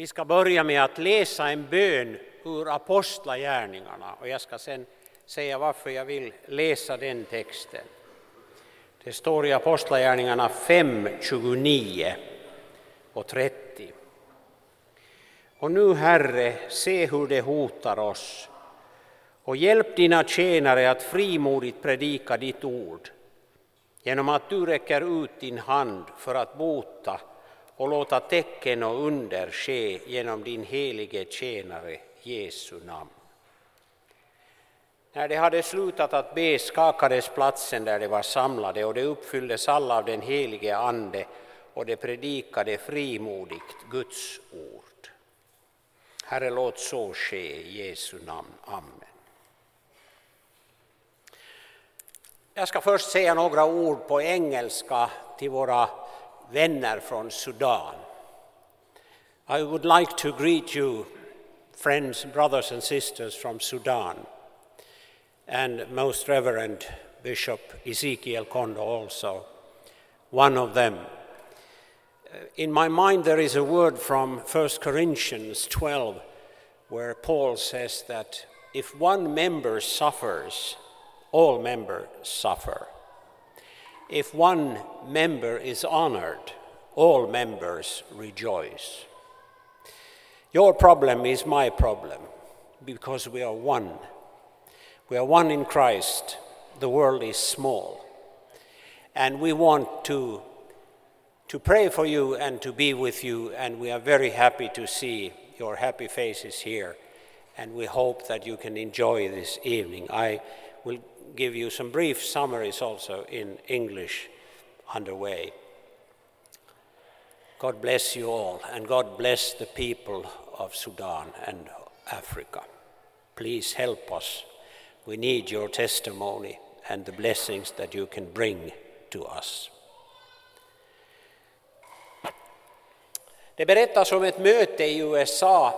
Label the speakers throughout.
Speaker 1: Vi ska börja med att läsa en bön ur Apostlagärningarna och jag ska sen säga varför jag vill läsa den texten. Det står i Apostlagärningarna 5, 29 och 30. Och nu, Herre, se hur det hotar oss och hjälp dina tjänare att frimodigt predika ditt ord genom att du räcker ut din hand för att bota och låta tecken och under ske genom din helige tjänare Jesu namn. När de hade slutat att be skakades platsen där de var samlade och de uppfylldes alla av den helige Ande och de predikade frimodigt Guds ord. Herre, låt så ske i Jesu namn. Amen. Jag ska först säga några ord på engelska till våra vänner från Sudan. I would like to greet you, friends, brothers and sisters from Sudan, and most reverend Bishop Ezekiel Kondo also, one of them. Uh, in my mind, there is a word from 1 Corinthians 12 where Paul says that if one member suffers, all members suffer. If one member is honored, all members rejoice. Your problem is my problem because we are one. We are one in Christ. The world is small. And we want to, to pray for you and to be with you, and we are very happy to see your happy faces here. And we hope that you can enjoy this evening. I will give you some brief summaries also in English underway. God bless you all, and God bless the people of Sudan and Africa. Please help us. We need your testimony and the blessings that you can bring to us. Det berättas om ett möte i USA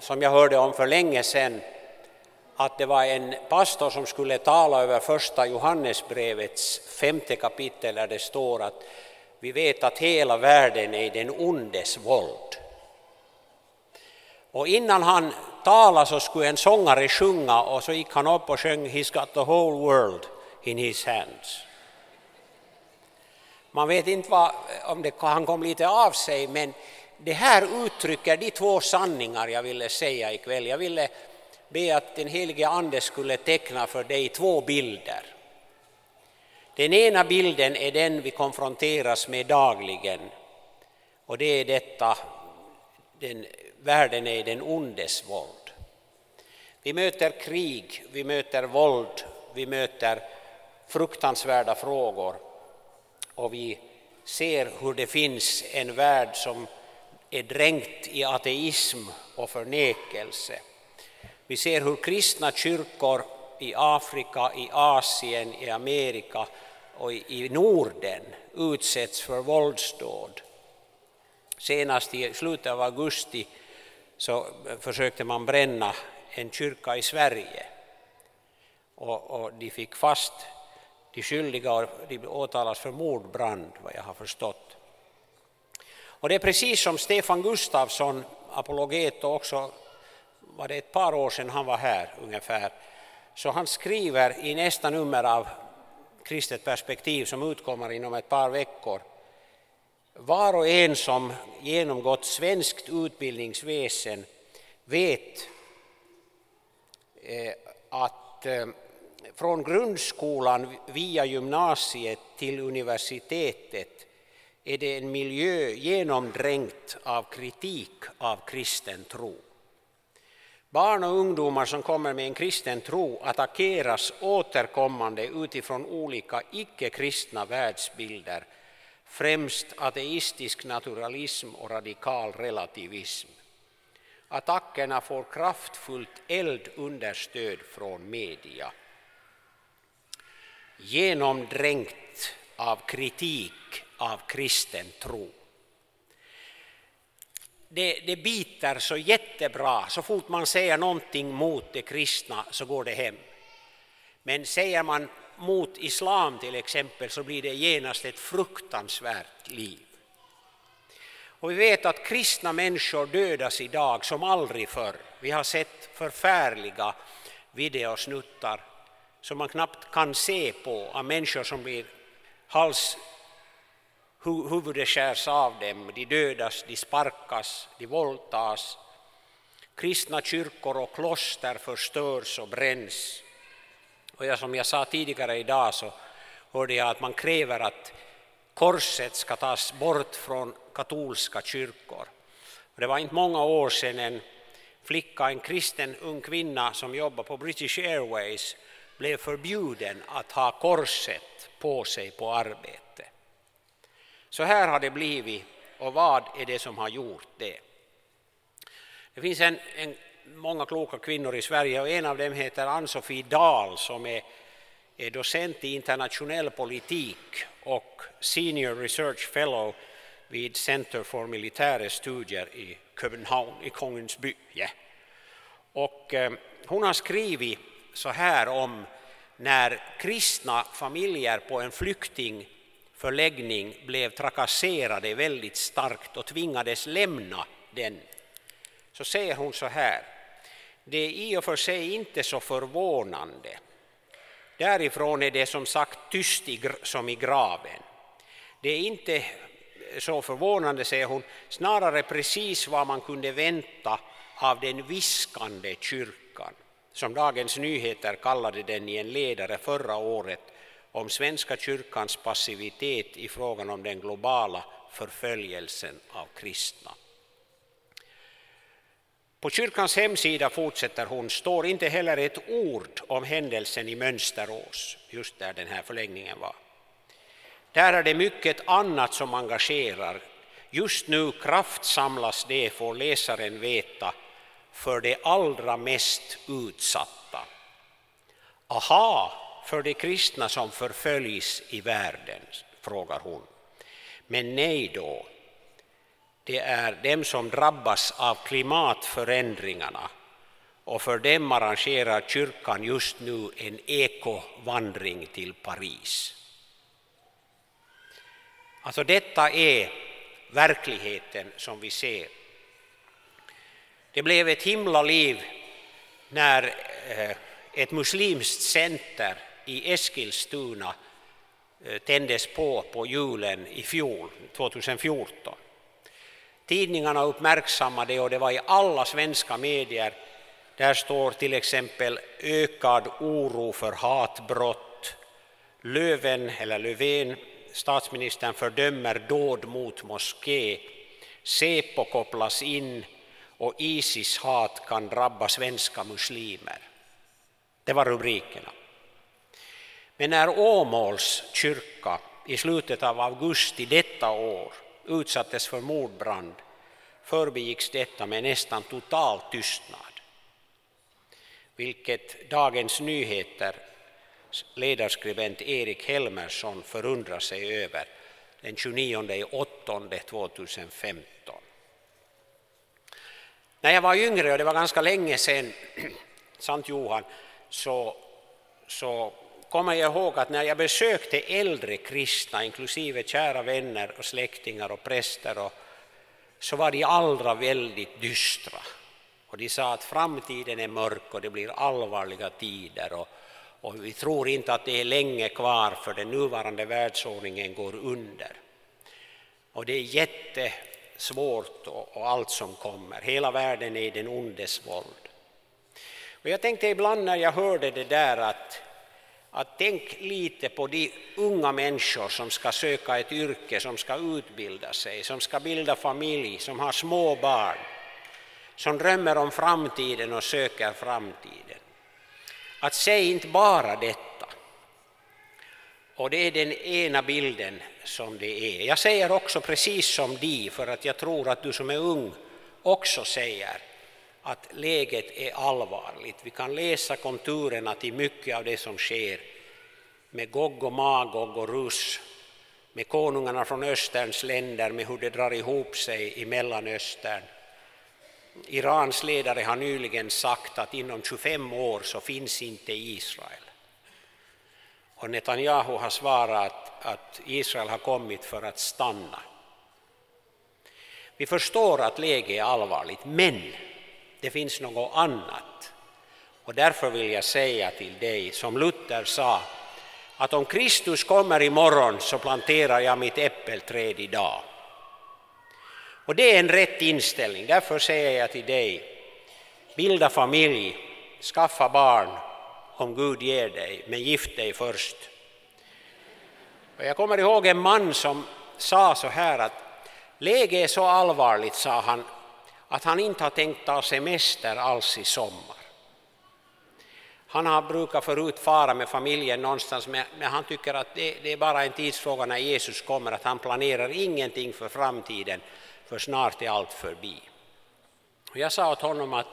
Speaker 1: som jag hörde om för länge sedan att det var en pastor som skulle tala över första Johannesbrevets femte kapitel där det står att vi vet att hela världen är i den ondes våld. Och innan han talade så skulle en sångare sjunga och så gick han upp och sjöng He's got the whole world in his hands. Man vet inte vad, om det, han kom lite av sig men det här uttrycker de två sanningar jag ville säga ikväll. Jag ville be att den helige Ande skulle teckna för dig två bilder. Den ena bilden är den vi konfronteras med dagligen och det är detta, den, världen är den ondes våld. Vi möter krig, vi möter våld, vi möter fruktansvärda frågor och vi ser hur det finns en värld som är dränkt i ateism och förnekelse. Vi ser hur kristna kyrkor i Afrika, i Asien, i Amerika och i Norden utsätts för våldsdåd. Senast i slutet av augusti så försökte man bränna en kyrka i Sverige. Och, och de fick fast de skyldiga och de åtalas för mordbrand, vad jag har förstått. Och det är precis som Stefan Gustafsson, apologet och också var det ett par år sedan han var här ungefär, så han skriver i nästa nummer av Kristet perspektiv som utkommer inom ett par veckor. Var och en som genomgått svenskt utbildningsväsen vet eh, att eh, från grundskolan via gymnasiet till universitetet är det en miljö genomdränkt av kritik av kristen tro. Barn och ungdomar som kommer med en kristen tro attackeras återkommande utifrån olika icke-kristna världsbilder, främst ateistisk naturalism och radikal relativism. Attackerna får kraftfullt eldunderstöd från media. Genomdränkt av kritik av kristen tro det, det biter så jättebra. Så fort man säger någonting mot det kristna så går det hem. Men säger man mot islam till exempel så blir det genast ett fruktansvärt liv. Och vi vet att kristna människor dödas idag som aldrig förr. Vi har sett förfärliga videosnuttar som man knappt kan se på av människor som blir hals, huvudet skärs av dem, de dödas, de sparkas, de våldtas. Kristna kyrkor och kloster förstörs och bränns. Och jag, som jag sa tidigare idag så hörde jag att man kräver att korset ska tas bort från katolska kyrkor. Och det var inte många år sedan en flicka, en kristen ung kvinna som jobbar på British Airways blev förbjuden att ha korset på sig på arbetet. Så här har det blivit och vad är det som har gjort det? Det finns en, en många kloka kvinnor i Sverige och en av dem heter Ann-Sofie Dahl som är, är docent i internationell politik och senior research fellow vid Center for militära studier i Köpenhamn, i Kongens by. Yeah. Och, eh, hon har skrivit så här om när kristna familjer på en flykting förläggning blev trakasserade väldigt starkt och tvingades lämna den. Så säger hon så här. Det är i och för sig inte så förvånande. Därifrån är det som sagt tyst som i graven. Det är inte så förvånande, säger hon, snarare precis vad man kunde vänta av den viskande kyrkan, som Dagens Nyheter kallade den i en ledare förra året om Svenska kyrkans passivitet i frågan om den globala förföljelsen av kristna. På kyrkans hemsida, fortsätter hon, står inte heller ett ord om händelsen i Mönsterås, just där den här förläggningen var. Där är det mycket annat som engagerar. Just nu kraftsamlas det, får läsaren veta, för de allra mest utsatta. Aha, för de kristna som förföljs i världen, frågar hon. Men nej då, det är dem som drabbas av klimatförändringarna och för dem arrangerar kyrkan just nu en ekovandring till Paris. Alltså detta är verkligheten som vi ser. Det blev ett himla liv när eh, ett muslimskt center i Eskilstuna eh, tändes på på julen i fjol, 2014. Tidningarna uppmärksammade och det var i alla svenska medier. Där står till exempel ökad oro för hatbrott. Löven, eller Löfven, statsministern fördömer dåd mot moské. Säpo kopplas in och Isis hat kan drabba svenska muslimer. Det var rubrikerna. Men när Åmåls kyrka i slutet av augusti detta år utsattes för mordbrand förbegicks detta med nästan total tystnad. Vilket Dagens Nyheter ledarskribent Erik Helmersson förundrar sig över den 29 8 2015. När jag var yngre, och det var ganska länge sedan, sant Johan, så, så kommer jag ihåg att när jag besökte äldre kristna, inklusive kära vänner och släktingar och präster, och, så var de allra väldigt dystra. Och de sa att framtiden är mörk och det blir allvarliga tider. Och, och vi tror inte att det är länge kvar för den nuvarande världsordningen går under. Och det är jättesvårt och, och allt som kommer. Hela världen är i den ondes våld. Och jag tänkte ibland när jag hörde det där att att tänk lite på de unga människor som ska söka ett yrke, som ska utbilda sig, som ska bilda familj, som har små barn, som drömmer om framtiden och söker framtiden. Att säga inte bara detta. Och det är den ena bilden som det är. Jag säger också precis som de, för att jag tror att du som är ung också säger att läget är allvarligt. Vi kan läsa konturerna till mycket av det som sker med Gog och Magog och Rus, med konungarna från Österns länder, med hur det drar ihop sig i Mellanöstern. Irans ledare har nyligen sagt att inom 25 år så finns inte Israel. Och Netanyahu har svarat att Israel har kommit för att stanna. Vi förstår att läget är allvarligt, men det finns något annat. Och därför vill jag säga till dig, som Luther sa, att om Kristus kommer imorgon så planterar jag mitt äppelträd idag. Och det är en rätt inställning, därför säger jag till dig, bilda familj, skaffa barn om Gud ger dig, men gift dig först. Och jag kommer ihåg en man som sa så här att läget är så allvarligt, sa han, att han inte har tänkt ta semester alls i sommar. Han har brukat förut fara med familjen någonstans, men, han tycker att det, det, är bara en tidsfråga när Jesus kommer, att han planerar ingenting för framtiden, för snart är allt förbi. Och jag sa åt honom att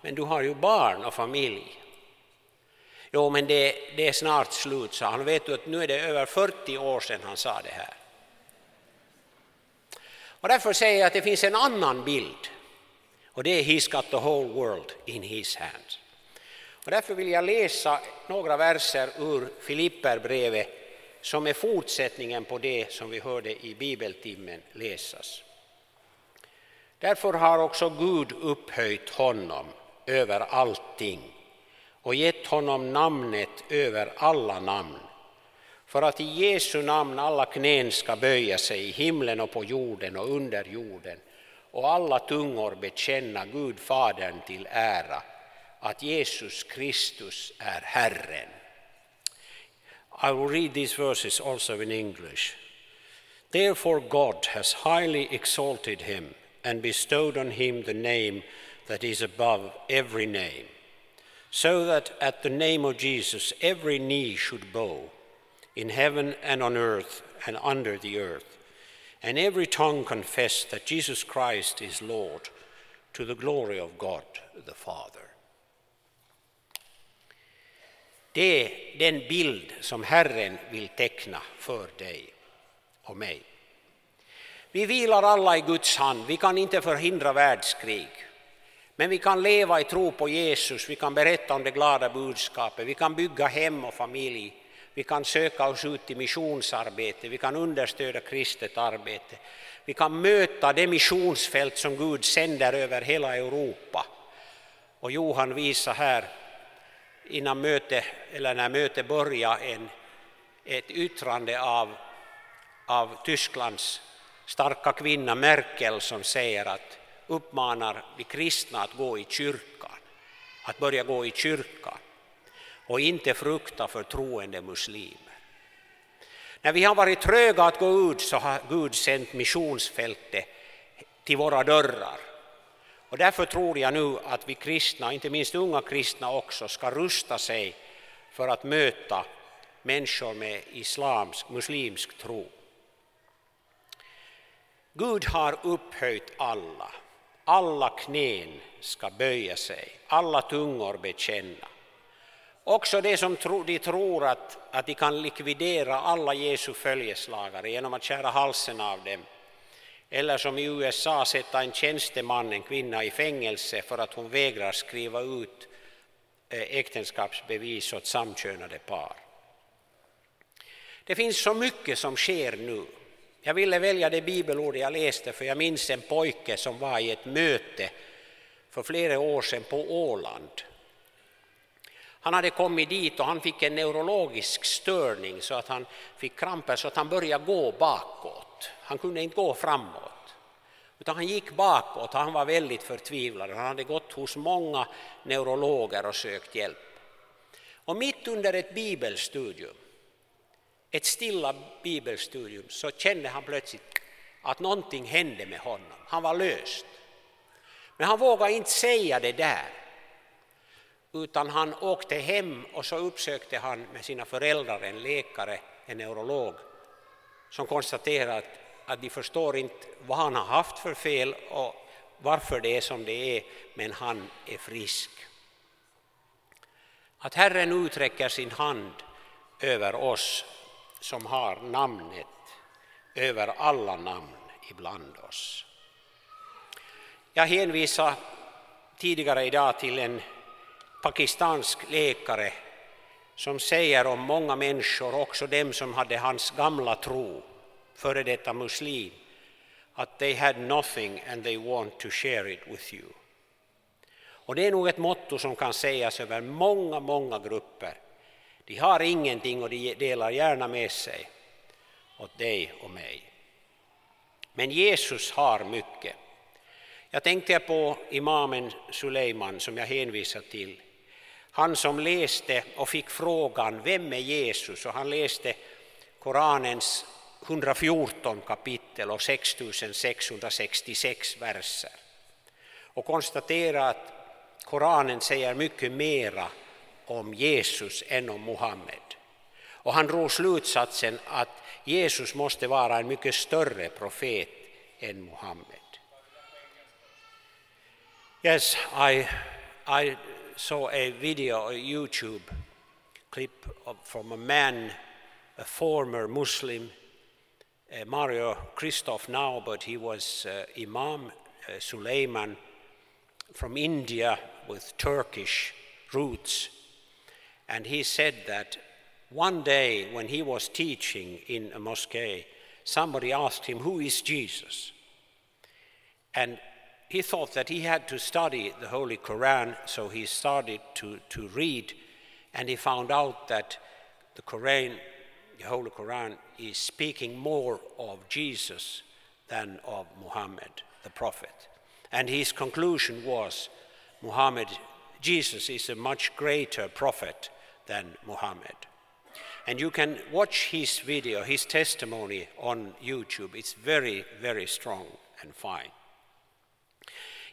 Speaker 1: men du har ju barn och familj. Jo, men det, det är snart slut, sa han. Vet du att nu är det över 40 år sedan han sa det här. Och därför säger jag att det finns en annan bild. Och det är He's got the whole world in his hands. Och därför vill jag läsa några verser ur Filipperbrevet som är fortsättningen på det som vi hörde i bibeltimmen läsas. Därför har också Gud upphöjt honom över allting och gett honom namnet över alla namn för att i Jesu namn alla knän ska böja sig i himlen och på jorden och under jorden och alla tungor bekänna Gud Fadern till ära att Jesus Kristus är Herren. I will read these verses also in English. Therefore God has highly exalted him and bestowed on him the name that is above every name, so that at the name of Jesus every knee should bow, in heaven and on earth and under the earth, and every tongue confess that Jesus Christ is Lord, to the glory of God the Father. Det är den bild som Herren vill teckna för dig och mig. Vi vilar alla i Guds hand, vi kan inte förhindra världskrig. Men vi kan leva i tro på Jesus, vi kan berätta om det glada budskapet, vi kan bygga hem och familj, vi kan söka oss ut i missionsarbete, vi kan understödja kristet arbete. Vi kan möta det missionsfält som Gud sänder över hela Europa. Och Johan visar här innan möte, eller när mötet började en, ett yttrande av, av Tysklands starka kvinna Merkel som säger att uppmanar de kristna att gå i kyrkan, att börja gå i kyrkan och inte frukta för troende muslimer. När vi har varit tröga att gå ut så har Gud sänt missionsfältet till våra dörrar. Och därför tror jag nu att vi kristna, inte minst unga kristna också, ska rusta sig för att möta människor med islamsk, muslimsk tro. Gud har upphöjt alla alla knän ska böja sig, alla tungor bekänna. Också det som tro, de tror att, att de kan likvidera alla Jesu följeslagare genom att skära halsen av dem. Eller som i USA sätta en tjänsteman, en kvinna, i fängelse för att hon vägrar skriva ut eh, äktenskapsbevis åt samkönade par. Det finns så mycket som sker nu jag ville välja det bibelord jag läste för jag minns en pojke som var i ett möte för flera år sedan på Åland. Han hade kommit dit och han fick en neurologisk störning så att han fick kramper så att han började gå bakåt. Han kunde inte gå framåt. Utan han gick bakåt och han var väldigt förtvivlad. Han hade gått hos många neurologer och sökt hjälp. Och mitt under ett bibelstudium ett stilla bibelstudium så kände han plötsligt att någonting hände med honom. Han var löst. Men han vågade inte säga det där. Utan han åkte hem och så uppsökte han med sina föräldrar en läkare, en neurolog, som konstaterade att, att de förstår inte vad han har haft för fel och varför det är som det är, men han är frisk. Att Herren uträcker sin hand över oss som har namnet över alla namn ibland oss. Jag hänvisade tidigare idag till en pakistansk läkare som säger om många människor, också dem som hade hans gamla tro, före detta muslim, att they had nothing and they want to share it with you. Och det är nog ett motto som kan sägas över många, många grupper. De har ingenting och de delar gärna med sig åt dig och mig. Men Jesus har mycket. Jag tänkte på imamen Suleiman som jag hänvisar till. Han som läste och fick frågan Vem är Jesus? och han läste Koranens 114 kapitel och 6666 verser och konstaterade att Koranen säger mycket mera om Jesus än om Muhammed. Och han drog slutsatsen att Jesus måste vara en mycket större profet än Muhammed. Yes, I, I saw a video, a YouTube clip of, from a man, a former Muslim, uh, Mario Christoph now, but he was uh, Imam uh, Suleiman from India with Turkish roots. And he said that one day when he was teaching in a mosque, somebody asked him, Who is Jesus? And he thought that he had to study the Holy Quran, so he started to, to read, and he found out that the Quran, the Holy Quran, is speaking more of Jesus than of Muhammad, the Prophet. And his conclusion was Muhammad, Jesus is a much greater prophet than Muhammad. And you can watch his video, his testimony on YouTube. It's very, very strong and fine.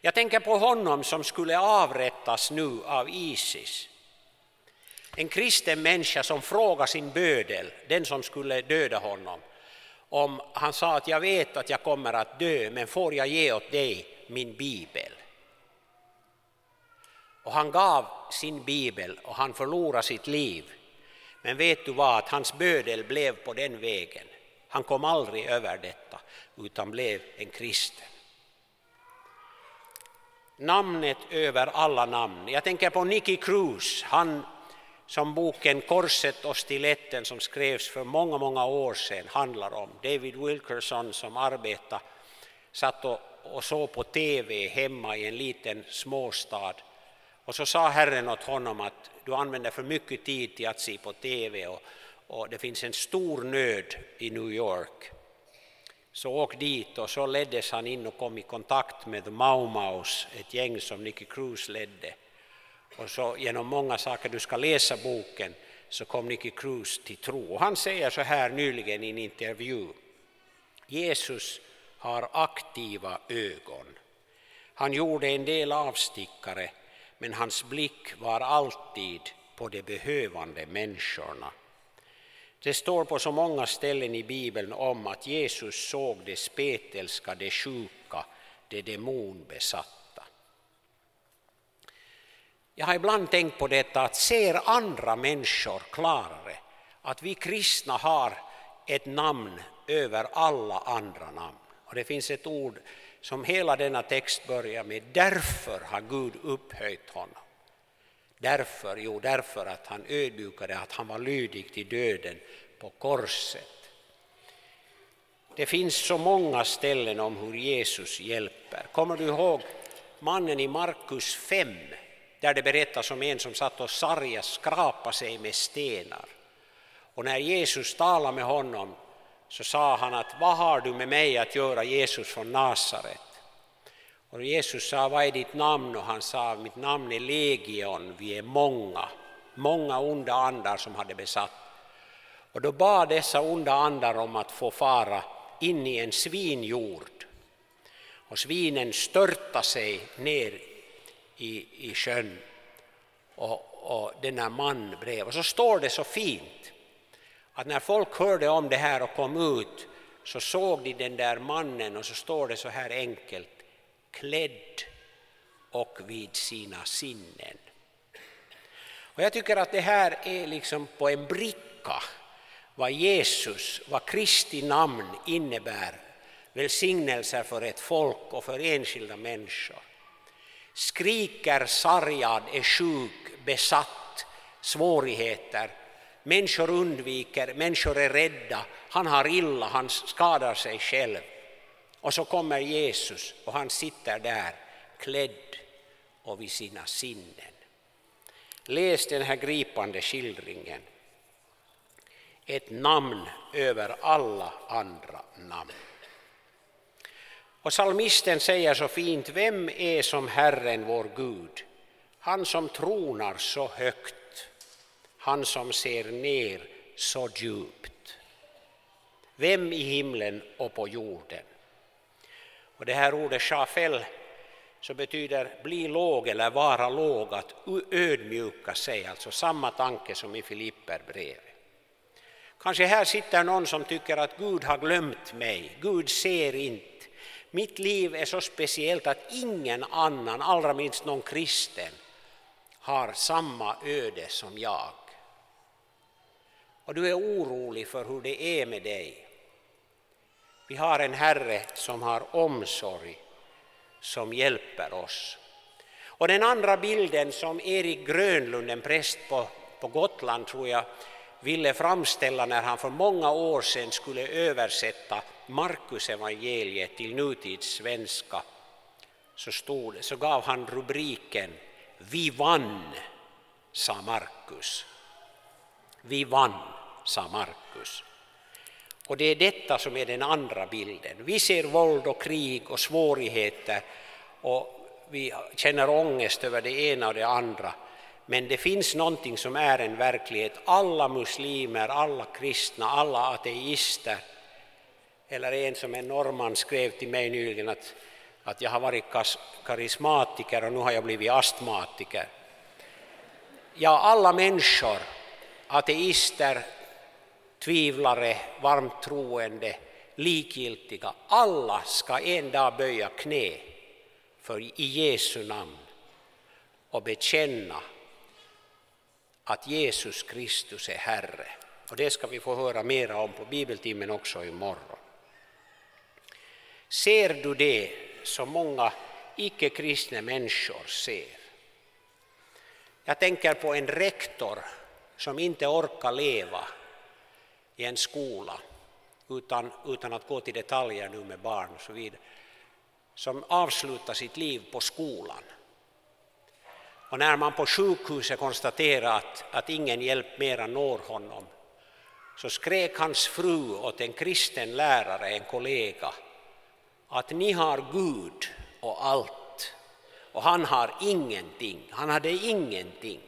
Speaker 1: Jag tänker på honom som skulle avrättas nu av Isis. En kristen människa som frågar sin bödel, den som skulle döda honom, om han sa att jag vet att jag kommer att dö, men får jag ge åt dig min bibel? Och han gav sin bibel och han förlorade sitt liv. Men vet du vad, att hans bödel blev på den vägen. Han kom aldrig över detta, utan blev en kristen. Namnet över alla namn. Jag tänker på Nicky Cruz, han som boken Korset och stiletten som skrevs för många, många år sedan handlar om. David Wilkerson som arbetade, satt och, och såg på TV hemma i en liten småstad och så sa Herren åt honom att du använder för mycket tid till att se på TV och, och det finns en stor nöd i New York. Så åk dit och så leddes han in och kom i kontakt med The Mau Maus, ett gäng som Nicky Cruz ledde. Och så genom många saker, du ska läsa boken, så kom Nicky Cruz till tro. Och han säger så här nyligen i en intervju. Jesus har aktiva ögon. Han gjorde en del avstickare men hans blick var alltid på de behövande människorna. Det står på så många ställen i Bibeln om att Jesus såg de spetälska, de sjuka, de demonbesatta. Jag har ibland tänkt på detta att ser andra människor klarare att vi kristna har ett namn över alla andra namn. Och det finns ett ord som hela denna text börjar med. Därför har Gud upphöjt honom. Därför, jo därför att han ödmjukade, att han var lydig till döden på korset. Det finns så många ställen om hur Jesus hjälper. Kommer du ihåg mannen i Markus 5 där det berättas om en som satt och sargade skrapa sig med stenar. Och när Jesus talade med honom så sa han att vad har du med mig att göra Jesus från Nasaret? Och Jesus sa vad är ditt namn? Och han sa mitt namn är Legion, vi är många, många onda andar som hade besatt. Och då bad dessa onda andar om att få fara in i en svinjord. Och svinen störtade sig ner i, i sjön och, och denna man bredvid. Och så står det så fint att när folk hörde om det här och kom ut så såg de den där mannen och så står det så här enkelt, klädd och vid sina sinnen. Och jag tycker att det här är liksom på en bricka vad Jesus, vad Kristi namn innebär, välsignelser för ett folk och för enskilda människor. Skriker sargad, är sjuk, besatt, svårigheter, Människor undviker, människor är rädda, han har illa, han skadar sig själv. Och så kommer Jesus och han sitter där klädd och vid sina sinnen. Läs den här gripande skildringen. Ett namn över alla andra namn. Och psalmisten säger så fint, vem är som Herren vår Gud? Han som tronar så högt, han som ser ner så djupt. Vem i himlen och på jorden? Och det här ordet shafel så betyder bli låg eller vara låg, att ödmjuka sig, alltså samma tanke som i Filipperbrevet. Kanske här sitter någon som tycker att Gud har glömt mig, Gud ser inte. Mitt liv är så speciellt att ingen annan, allra minst någon kristen, har samma öde som jag. Och du är orolig för hur det är med dig. Vi har en Herre som har omsorg, som hjälper oss. Och den andra bilden som Erik Grönlund, en präst på, på Gotland, tror jag, ville framställa när han för många år sedan skulle översätta Markus evangeliet till nutidssvenska så, stod, så gav han rubriken Vi vann, sa Markus. Vi vann, sa Markus. Och det är detta som är den andra bilden. Vi ser våld och krig och svårigheter och vi känner ångest över det ena och det andra. Men det finns någonting som är en verklighet. Alla muslimer, alla kristna, alla ateister. Eller en som en norrman skrev till mig nyligen att, att jag har varit karismatiker och nu har jag blivit astmatiker. Ja, alla människor, ateister, tvivlare, varmt troende, likgiltiga, alla ska en dag böja knä för i Jesu namn och bekänna att Jesus Kristus är Herre. Och det ska vi få höra mera om på bibeltimmen också imorgon. Ser du det som många icke-kristna människor ser? Jag tänker på en rektor som inte orkar leva i en skola utan, utan att gå till detaljer nu med barn och så vidare, som avslutar sitt liv på skolan. Och när man på sjukhuset konstaterar att, att ingen hjälp mera når honom så skrek hans fru åt en kristen lärare, en kollega, att ni har Gud och allt och han har ingenting. Han hade ingenting.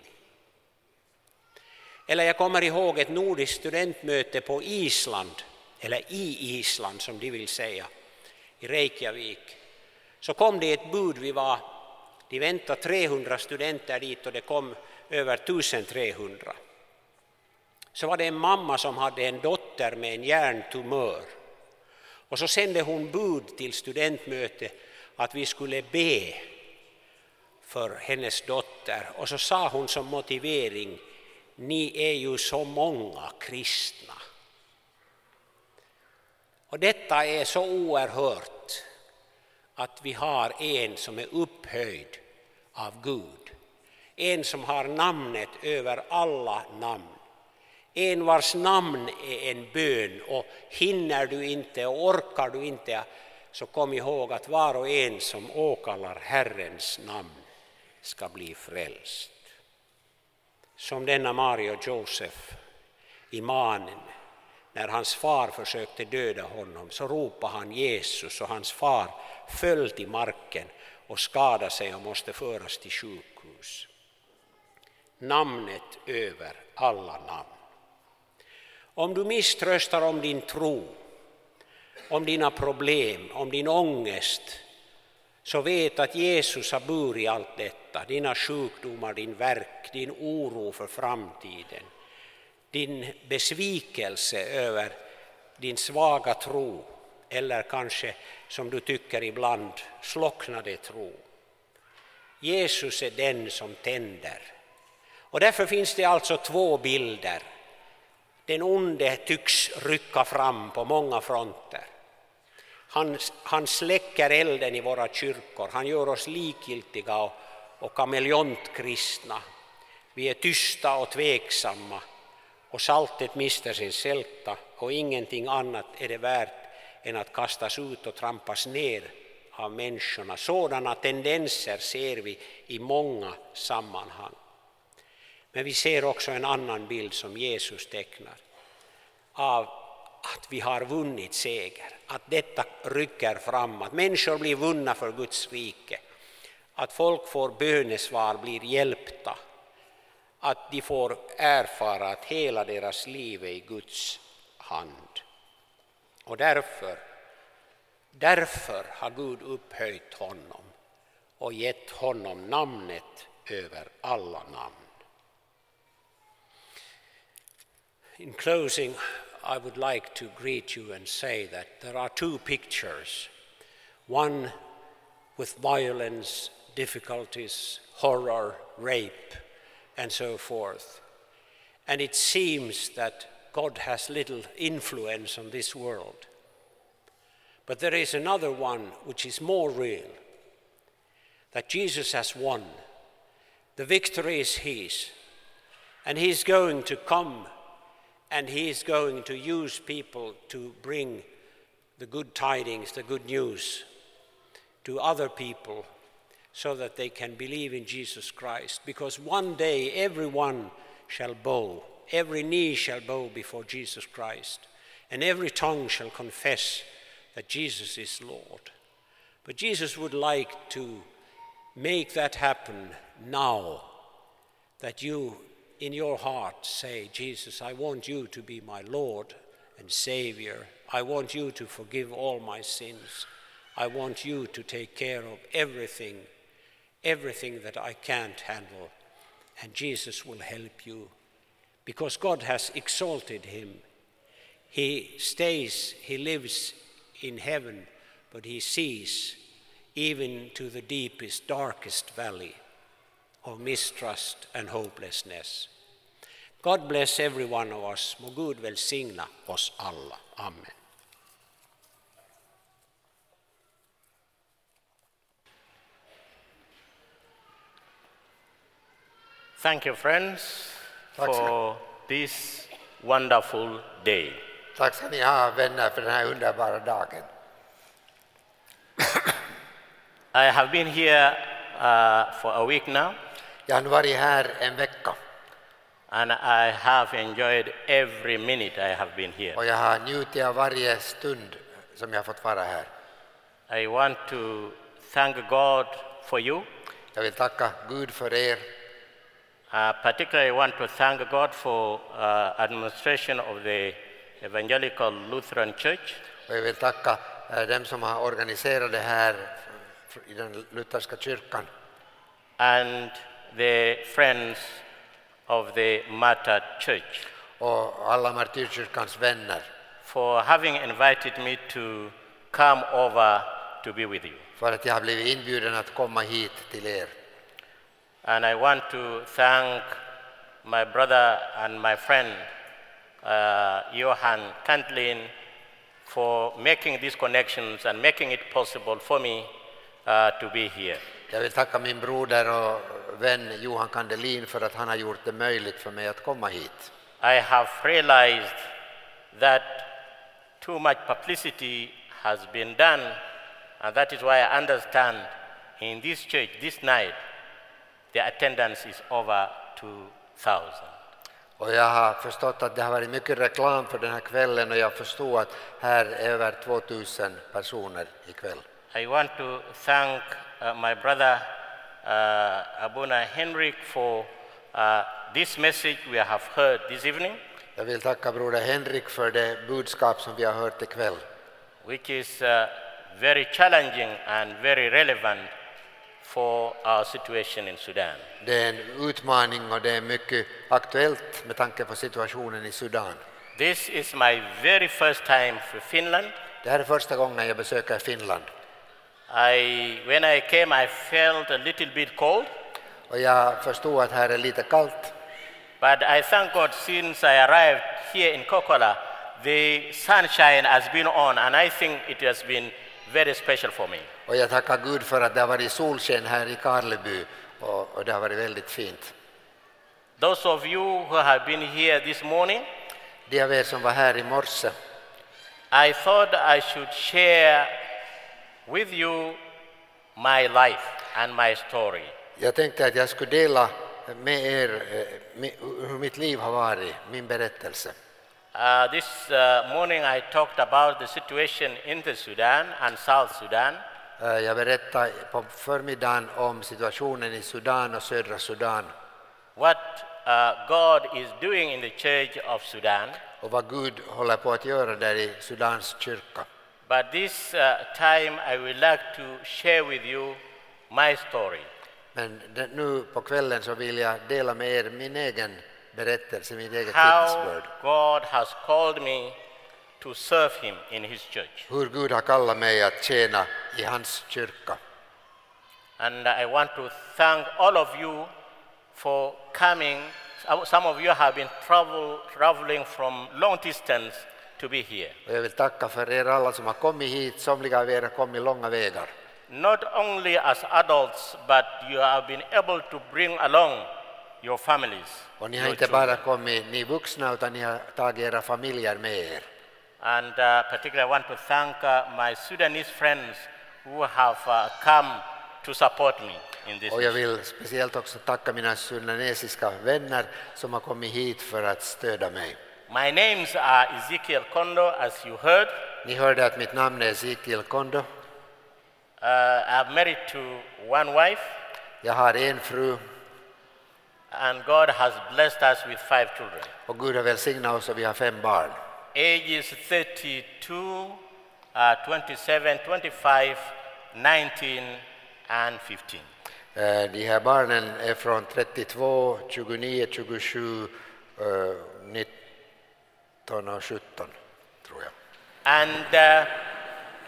Speaker 1: Eller jag kommer ihåg ett nordiskt studentmöte på Island, eller i Island som de vill säga, i Reykjavik. Så kom det ett bud, vi var, de väntade 300 studenter dit och det kom över 1300. Så var det en mamma som hade en dotter med en hjärntumör. Och så sände hon bud till studentmötet att vi skulle be för hennes dotter. Och så sa hon som motivering ni är ju så många kristna. Och detta är så oerhört att vi har en som är upphöjd av Gud. En som har namnet över alla namn. En vars namn är en bön och hinner du inte och orkar du inte så kom ihåg att var och en som åkallar Herrens namn ska bli frälst som denna Mario Josef i manen. När hans far försökte döda honom så ropade han Jesus och hans far föll till marken och skadade sig och måste föras till sjukhus. Namnet över alla namn. Om du misströstar om din tro, om dina problem, om din ångest, så vet att Jesus har burit allt detta, dina sjukdomar, din verk, din oro för framtiden, din besvikelse över din svaga tro eller kanske som du tycker ibland slocknade tro. Jesus är den som tänder. Och därför finns det alltså två bilder. Den onde tycks rycka fram på många fronter. Han, han släcker elden i våra kyrkor, han gör oss likgiltiga och, och kameleontkristna. Vi är tysta och tveksamma och saltet mister sin sälta och ingenting annat är det värt än att kastas ut och trampas ner av människorna. Sådana tendenser ser vi i många sammanhang. Men vi ser också en annan bild som Jesus tecknar av att vi har vunnit seger, att detta rycker fram, att människor blir vunna för Guds rike, att folk får bönesvar, blir hjälpta, att de får erfara att hela deras liv är i Guds hand. Och därför, därför har Gud upphöjt honom och gett honom namnet över alla namn. In closing, I would like to greet you and say that there are two pictures one with violence, difficulties, horror, rape, and so forth. And it seems that God has little influence on this world. But there is another one which is more real that Jesus has won. The victory is His. And He's going to come and He is going to use people to bring the good tidings, the good news to other people so that they can believe in Jesus Christ. Because one day everyone shall bow, every knee shall bow before Jesus Christ, and every tongue shall confess that Jesus is Lord. But Jesus would like to make that happen now, that you in your heart say, Jesus, I want you to be my Lord and Savior. I want you to forgive all my sins. I want you to take care of everything, everything that I can't handle. And Jesus will help you because God has exalted him. He stays, he lives in heaven, but he sees even to the deepest, darkest valley of mistrust and hopelessness. God bless every one of us. Må Gud välsigna oss alla. Amen.
Speaker 2: Thank you, friends,
Speaker 3: Tack
Speaker 2: for this wonderful day.
Speaker 3: Tack ska ni ha vänner för den här underbara dagen.
Speaker 2: I have been here uh, for a week now,
Speaker 3: Jag har varit här en vecka
Speaker 2: and I have enjoyed every minute I have been here.
Speaker 3: och jag har njutit av varje stund som jag har fått vara här.
Speaker 2: I want to thank God for you.
Speaker 3: Jag vill tacka Gud för er.
Speaker 2: Uh, particularly, I want to thank God for uh, administration of the Evangelical Lutheran Church
Speaker 3: Och jag vill tacka eh, dem som har organiserat det här i den lutherska kyrkan
Speaker 2: and the friends of the Martyr Church
Speaker 3: och alla martyrkyrkans vänner
Speaker 2: for having invited me to come over to be with you.
Speaker 3: för att jag har blivit inbjuden att komma hit till er.
Speaker 2: And I want to thank my brother and my friend, uh, Johan Kantlin, for making these connections and making it possible for me uh, to be here.
Speaker 3: Jag vill tacka min broder och vän Johan Kandelin för att han har gjort det möjligt för mig att komma hit.
Speaker 2: I have realized that too much publicity has been done, and that is why I understand in this church this night the attendance is over 2,000.
Speaker 3: Och jag har förstått att det har varit mycket reklam för den här kvällen och jag förstår att här är över 2000 personer ikväll.
Speaker 2: I want to thank my brother uh, Abuna Henrik for uh, this message we have heard this evening,
Speaker 3: Jag vill tacka broder Henrik för det budskap som vi har hört ikväll.
Speaker 2: which is uh, very challenging and very relevant for our situation in Sudan.
Speaker 3: Det är en utmaning och det är mycket aktuellt med tanke på situationen i Sudan.
Speaker 2: This is my very first time for Finland.
Speaker 3: Det här är första gången jag besöker Finland
Speaker 2: I, when I came, I felt a little bit cold,
Speaker 3: och jag förstod att här är lite kallt.
Speaker 2: but I thank God since I arrived here in Kokola, the sunshine has been on, and I think it has been very special for me.
Speaker 3: Och jag tackar Gud för att det har varit solsken här i Karleby och, och det har varit väldigt fint.
Speaker 2: Those of you who have been here this morning,
Speaker 3: De av er som var här i morse,
Speaker 2: I thought I should share with you my life and my story.
Speaker 3: Jag tänkte att jag skulle dela med er eh, hur mitt liv har varit, min berättelse.
Speaker 2: Uh, this uh, morning I talked about the situation in the Sudan and South Sudan.
Speaker 3: Eh, Jag berättade på förmiddagen om situationen i Sudan och södra Sudan
Speaker 2: what uh, God is doing in the Church of Sudan.
Speaker 3: och vad Gud håller på att göra där i Sudans kyrka.
Speaker 2: But this uh, time I would like to share with you my story.
Speaker 3: Men nu på kvällen så vill jag dela med er min egen berättelse, mitt eget
Speaker 2: How
Speaker 3: vittnesbörd.
Speaker 2: God has called me to serve Him in His church.
Speaker 3: Hur Gud har kallat mig att tjäna i hans kyrka.
Speaker 2: And I want to thank all of you for coming. Some of you have been travel, traveling from long distance to be here.
Speaker 3: Och jag vill tacka för er alla som har kommit hit. Somliga av er har kommit långa vägar.
Speaker 2: Not only as adults, but you have been able to bring along your families.
Speaker 3: Och ni har inte bara kommit, ni vuxna, utan ni har tagit era familjer med er.
Speaker 2: And uh, particularly, I want to thank uh, my Sudanese friends who have uh, come to support me in this.
Speaker 3: Och jag vill speciellt också tacka mina sudanesiska vänner som har kommit hit för att stödja mig.
Speaker 2: My names are Ezekiel Kondo, as you heard.
Speaker 3: Ni hörde mitt namn är Ezekiel Kondo.
Speaker 2: Uh, I'm married to one wife,
Speaker 3: Jag har en fru
Speaker 2: and God has blessed us with five children.
Speaker 3: och Gud har välsignat oss och vi har fem barn.
Speaker 2: Ages 32, uh, 27, 25, 19, and 15.
Speaker 3: Eh, De här barnen är från 32, 29, 27, eh, 19 och 17 tror jag.
Speaker 2: And, uh,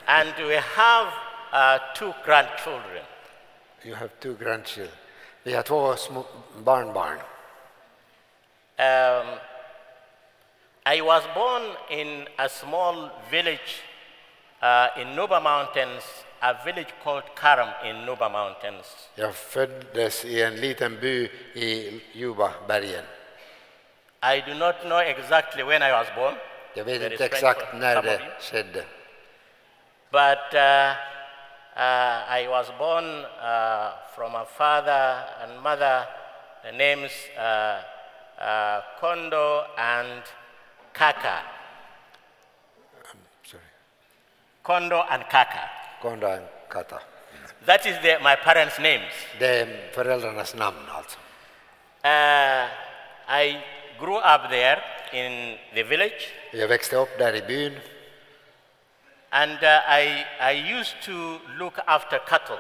Speaker 2: and we have uh, two grandchildren.
Speaker 3: You have two grandchildren. Vi har två små barnbarn.
Speaker 2: Um, I was born in a small village uh, in Nuba Mountains, a village called Karam in Nuba Mountains.
Speaker 3: Jag föddes i en liten by i Jubabergen.
Speaker 2: I do not know exactly when I was born.
Speaker 3: Jag vet
Speaker 2: That
Speaker 3: inte exakt när det skedde.
Speaker 2: But uh, uh, I was born uh, from a father and mother, the names uh, uh, Kondo and Kaka.
Speaker 3: Sorry.
Speaker 2: Kondo and Kaka.
Speaker 3: Kondo and Kata.
Speaker 2: That is the, my parents' names.
Speaker 3: Det är föräldrarnas namn alltså.
Speaker 2: Uh, I grew up there in the village,
Speaker 3: Jag växte upp där i byn
Speaker 2: and uh, I, I used to look after cattle,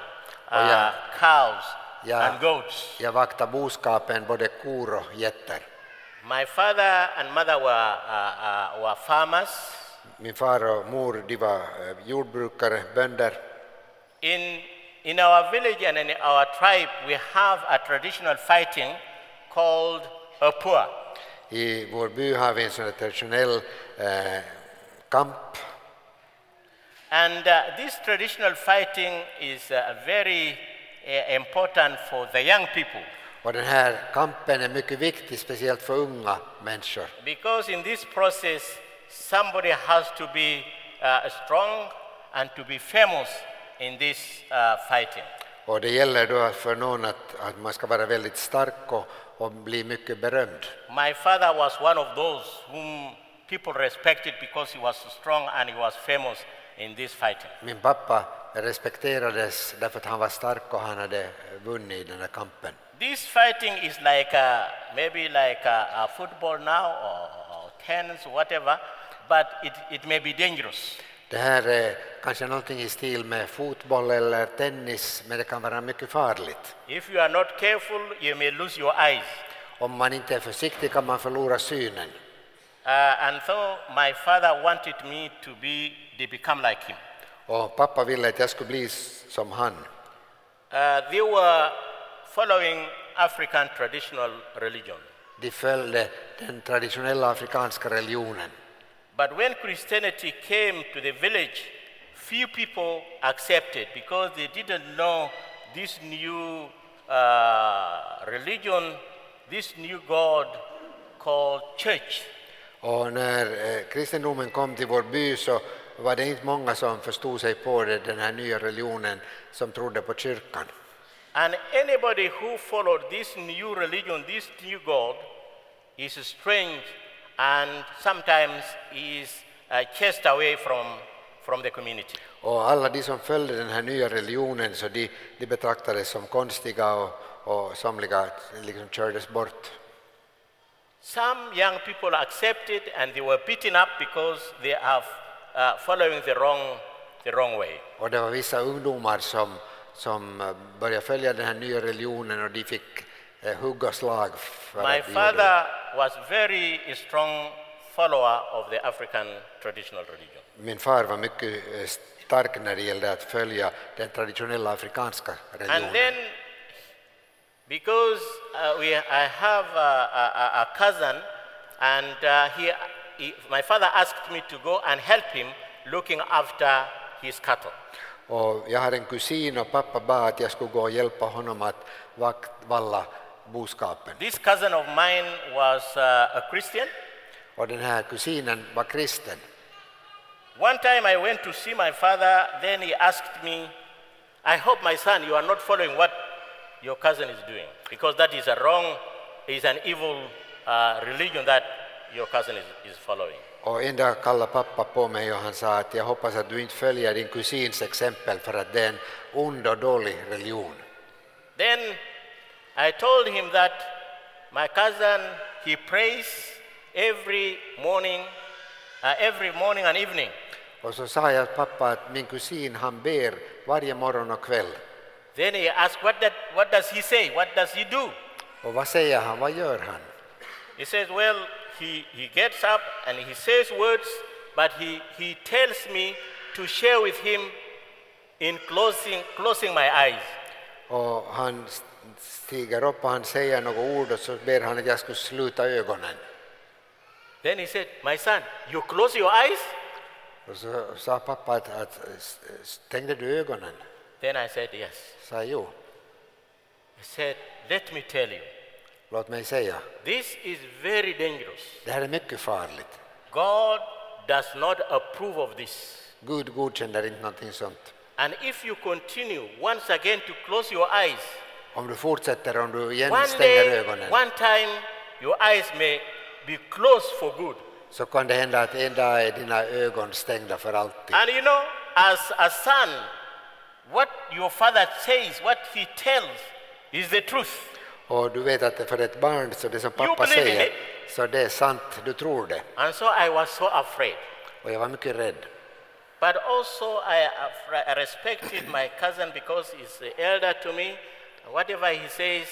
Speaker 2: uh,
Speaker 3: Oh, yeah.
Speaker 2: cows,
Speaker 3: Yeah.
Speaker 2: and goats.
Speaker 3: Jag vaktade boskapen, både kor och getter.
Speaker 2: My father and mother were, uh, uh, were farmers.
Speaker 3: Min far och mor de var eh, jordbrukare, bönder.
Speaker 2: In, in our village and in our tribe, we have a traditional fighting called a pua.
Speaker 3: I vår by har vi en sån traditionell eh, kamp.
Speaker 2: And uh, this traditional fighting is uh, very uh, important for the young people
Speaker 3: Och den här kampen är mycket viktig, speciellt för unga människor.
Speaker 2: because in this process, somebody has to be uh, strong and to be famous in this uh, fighting.
Speaker 3: Och det gäller då för någon att, att man ska vara väldigt stark och, och bli mycket berömd.
Speaker 2: My father was one of those whom people respected because he was strong and he was famous in this fighting.
Speaker 3: Min pappa respekterades därför att han var stark och han hade vunnit i den här kampen.
Speaker 2: This fighting is like a, maybe like a, a football now or, or tennis or whatever, but it, it may be dangerous.
Speaker 3: Det här är kanske någonting i stil med fotboll eller tennis, men det kan vara mycket farligt.
Speaker 2: If you are not careful, you may lose your eyes.
Speaker 3: Om man inte är försiktig kan man förlora synen.
Speaker 2: Uh, and so my father wanted me to be, to become like him.
Speaker 3: Och pappa ville att jag skulle bli som han.
Speaker 2: Uh, they were following African traditional religion.
Speaker 3: De följde den traditionella afrikanska religionen.
Speaker 2: But when Christianity came to the village, few people accepted because they didn't know this new uh, religion, this new God called church.
Speaker 3: Och när eh, kristendomen kom till vår by så var det inte många som förstod sig på det, den här nya religionen som trodde på kyrkan.
Speaker 2: And anybody who followed this new religion, this new God, is strange and sometimes is uh, chased away from, from the community.
Speaker 3: Och alla de som följde den här nya religionen så de, de betraktades som konstiga och, och somliga liksom kördes bort.
Speaker 2: Some young people accepted and they were beaten up because they are uh, following the wrong, the wrong way.
Speaker 3: Och det var vissa ungdomar som, som eh, började följa den här nya religionen och de fick hugg och slag för
Speaker 2: My
Speaker 3: att de gjorde det.
Speaker 2: father was very strong follower of the African traditional religion.
Speaker 3: Min far var mycket eh, stark när det gällde att följa den traditionella afrikanska religionen.
Speaker 2: And then, because uh, we, I have a, a, a cousin, and uh, he, he, my father asked me to go and help him looking after his cattle.
Speaker 3: Och jag har en kusin och pappa bad att jag skulle gå och hjälpa honom att valla boskapen.
Speaker 2: This cousin of mine was uh, a Christian.
Speaker 3: Och den här kusinen var kristen.
Speaker 2: One time I went to see my father, then he asked me, I hope my son, you are not following what your cousin is doing, because that is a wrong, is an evil uh, religion that your cousin is, is following.
Speaker 3: Och dag kallade pappa på mig och han sa att jag hoppas att du inte följer din kusins exempel för att det är en ond och dålig religion.
Speaker 2: Then I told him that my cousin, he prays every morning, uh, every morning and evening.
Speaker 3: Och så sa jag pappa att min kusin han ber varje morgon och kväll.
Speaker 2: Then he asked, what, that, what does he say? What does he do?
Speaker 3: Och vad säger han, vad gör han?
Speaker 2: He says, well, he, he gets up and he says words, but he, he tells me to share with him in closing, closing my eyes.
Speaker 3: Och han stiger upp och han säger några ord och så ber han att jag skulle sluta ögonen.
Speaker 2: Then he said, my son, you close your eyes?
Speaker 3: Och så sa pappa att, att stängde du ögonen?
Speaker 2: Then I said, yes.
Speaker 3: Sa jo,
Speaker 2: He said, let me tell you,
Speaker 3: låt mig säga,
Speaker 2: this is very dangerous.
Speaker 3: det här är mycket farligt.
Speaker 2: God does not approve of this.
Speaker 3: Gud godkänner inte någonting sånt.
Speaker 2: And if you continue once again to close your eyes,
Speaker 3: Om du fortsätter, om du igen
Speaker 2: one
Speaker 3: stänger
Speaker 2: day,
Speaker 3: ögonen,
Speaker 2: one time, your eyes may be closed for good.
Speaker 3: så kan det hända att en dag är dina ögon stängda för alltid.
Speaker 2: And you know, as a son, what your father says, what he tells, is the truth.
Speaker 3: Och du vet att för ett barn, så det som pappa säger, så det är sant, du tror det.
Speaker 2: And so I was so afraid.
Speaker 3: Och jag var mycket rädd.
Speaker 2: But also, I, I respected my cousin because he's elder to me. Whatever he says,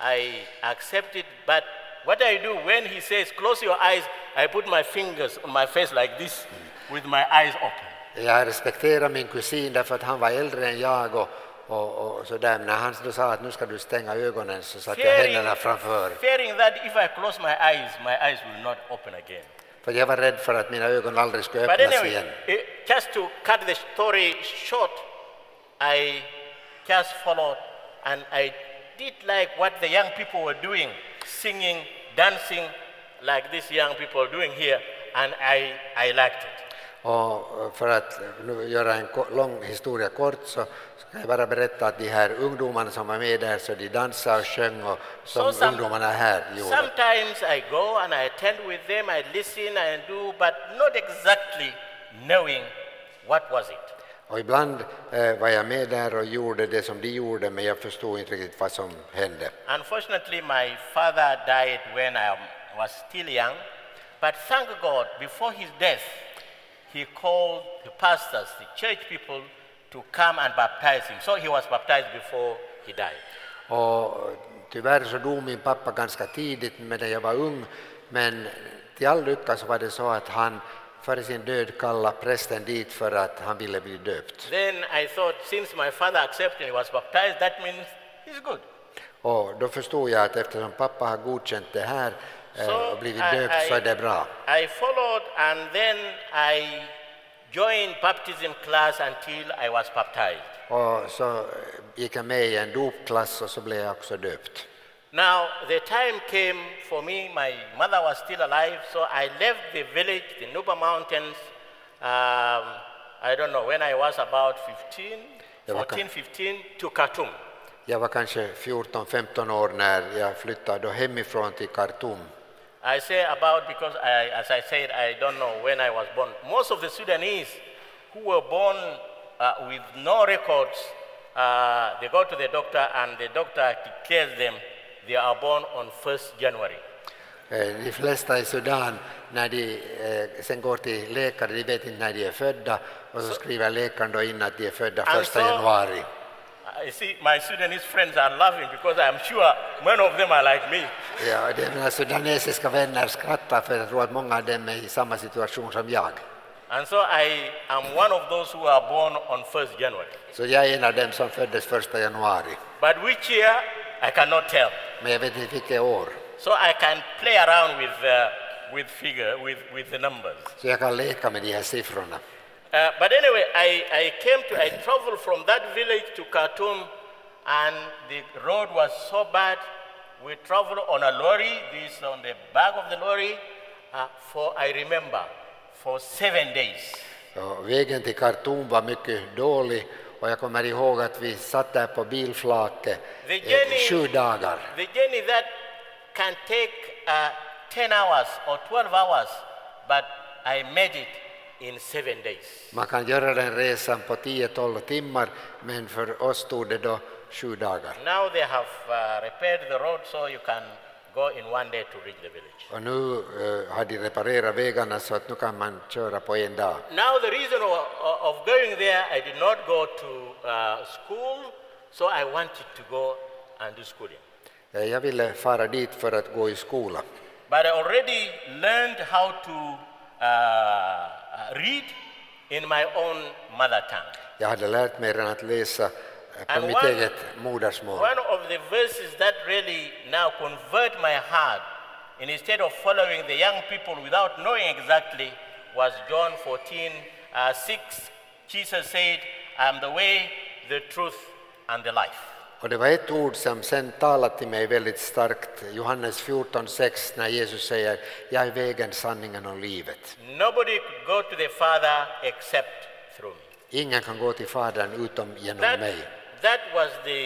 Speaker 2: I accept it. But what I do when he says, close your eyes, I put my fingers on my face like this with my eyes open.
Speaker 3: Jag respekterar min kusin därför att han var äldre än jag och, och, och så där. Men när han då sa att nu ska du stänga ögonen så satte jag händerna framför.
Speaker 2: fearing that if I close my eyes, my eyes will not open again.
Speaker 3: För jag var rädd för att mina ögon aldrig skulle öppnas
Speaker 2: anyway,
Speaker 3: igen.
Speaker 2: eh, just to cut the story short, I just followed and I did like what the young people were doing, singing, dancing, like these young people are doing here, and I, I liked it.
Speaker 3: Och för att eh, nu göra en lång historia kort så ska jag bara berätta att de här ungdomarna som var med där så de dansade och sjöng och som
Speaker 2: some-
Speaker 3: ungdomarna här gjorde.
Speaker 2: Sometimes I go and I attend with them, I listen and do, but not exactly knowing what was it.
Speaker 3: Och ibland eh, var jag med där och gjorde det som de gjorde men jag förstod inte riktigt vad som hände.
Speaker 2: Unfortunately, my father died when I was still young, but thank God, before his death, he called the pastors, the church people, to come and baptize him. So he was baptized before he died.
Speaker 3: Och tyvärr så dog min pappa ganska tidigt medan jag var ung men till all lycka så var det så att han före sin död kallade prästen dit för att han ville bli döpt.
Speaker 2: Then I thought, since my father accepted and was baptized, that means he's good.
Speaker 3: Och då förstod jag att eftersom pappa har godkänt det här eh, och blivit döpt så är det bra.
Speaker 2: I followed and then I joined baptism class until I was baptized.
Speaker 3: Och så gick jag med i en dopklass och så blev jag också döpt.
Speaker 2: Now, the time came for me, my mother was still alive, so I left the village, the Nuba Mountains, um, I don't know, when I was about 15, 14, 15, to Khartoum.
Speaker 3: Jag var kanske 14-15 år när jag flyttade hemifrån till Khartoum.
Speaker 2: I say about because, I, as I said, I don't know when I was born. Most of the Sudanese who were born uh, with no records, uh, they go to the doctor and the doctor declares them they are born on 1st January.
Speaker 3: Eh, De flesta i Sudan, när de eh, sen går till läkare, de vet inte när de är födda och så skriver läkaren då in att de är födda
Speaker 2: And
Speaker 3: 1
Speaker 2: so-
Speaker 3: januari.
Speaker 2: I see my Sudanese friends are laughing because I'm sure many of them are like me.
Speaker 3: Ja, det mina sudanesiska vänner skrattar för jag tror att många av dem är i samma situation som jag.
Speaker 2: And so I am one of those who are born on 1st January.
Speaker 3: Så jag är en av dem som föddes 1 januari.
Speaker 2: But which year, I cannot tell.
Speaker 3: Men jag vet inte vilket år.
Speaker 2: So I can play around with, uh, with figure, with, with the numbers.
Speaker 3: Så jag kan leka med de här siffrorna.
Speaker 2: Uh, but anyway, I, I came to, I traveled from that village to Khartoum, and the road was so bad. We traveled on a lorry, this on the back of the lorry, uh, for, I remember, for seven days.
Speaker 3: Och vägen till Khartoum var mycket dålig och jag kommer ihåg att vi satt där på bilflaket
Speaker 2: The
Speaker 3: eh, sju dagar.
Speaker 2: the journey that can take uh, 10 hours or 12 hours, but I made it in seven days.
Speaker 3: Man kan göra den resan på 10-12 timmar men för oss tog det då sju dagar.
Speaker 2: Now they have uh, repaired the road so you can go in one day to reach the village.
Speaker 3: Och nu eh, har de reparerat vägarna så att nu kan man köra på en dag.
Speaker 2: Now the reason of, of going there, I did not go to uh, school, so I wanted to go and do schooling.
Speaker 3: Eh, Jag ville fara dit för att gå i skola.
Speaker 2: But I already learned how to uh, uh, read in my own mother tongue.
Speaker 3: Jag hade lärt mig redan att läsa
Speaker 2: And one-. One of the verses that really now convert my heart, and instead of following the young people without knowing exactly, was John 14, uh, 6. Jesus said, I am the way, the truth, and the life.
Speaker 3: Och det var ett ord som sen talade till mig väldigt starkt, Johannes 14.6, när Jesus säger jag är vägen, sanningen och livet.
Speaker 2: Nobody go to the Father except through me.
Speaker 3: Ingen kan gå till Fadern utom genom
Speaker 2: That,
Speaker 3: mig.
Speaker 2: That was the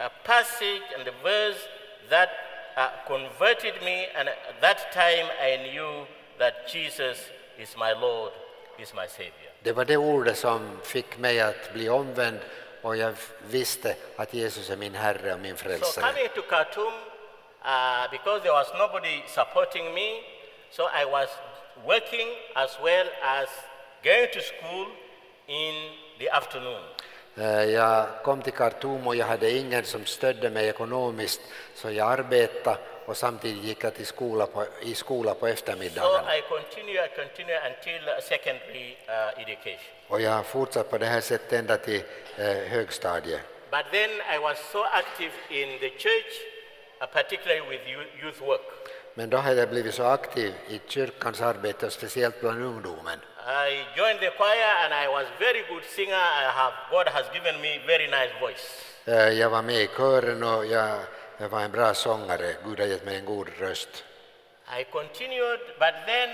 Speaker 2: uh, passage and the verse that uh, converted me, and at that time I knew that Jesus is my Lord, is my Savior.
Speaker 3: Det var det ordet som fick mig att bli omvänd och jag visste att Jesus är min Herre och min
Speaker 2: So
Speaker 3: frälsare.
Speaker 2: coming to Khartoum, uh, because there was nobody supporting me, so I was working as well as going to school in the afternoon.
Speaker 3: Eh, Jag kom till Khartoum och jag hade ingen som stödde mig ekonomiskt så jag arbetade och samtidigt gick jag till skola på, i skola på
Speaker 2: So
Speaker 3: eftermiddagarna.
Speaker 2: I continue, I continue until uh, secondary uh, education.
Speaker 3: Och jag har fortsatt på det här sättet ända till eh, högstadiet.
Speaker 2: But then I was so active in the church, uh, particularly with youth work.
Speaker 3: Men då hade jag blivit så aktiv i kyrkans arbete och speciellt bland ungdomen.
Speaker 2: I joined the choir and I was very good singer. I have, God has given me very nice voice.
Speaker 3: Eh, Jag var med i kören och jag, jag var en bra sångare. Gud har gett mig en god röst.
Speaker 2: I continued, but then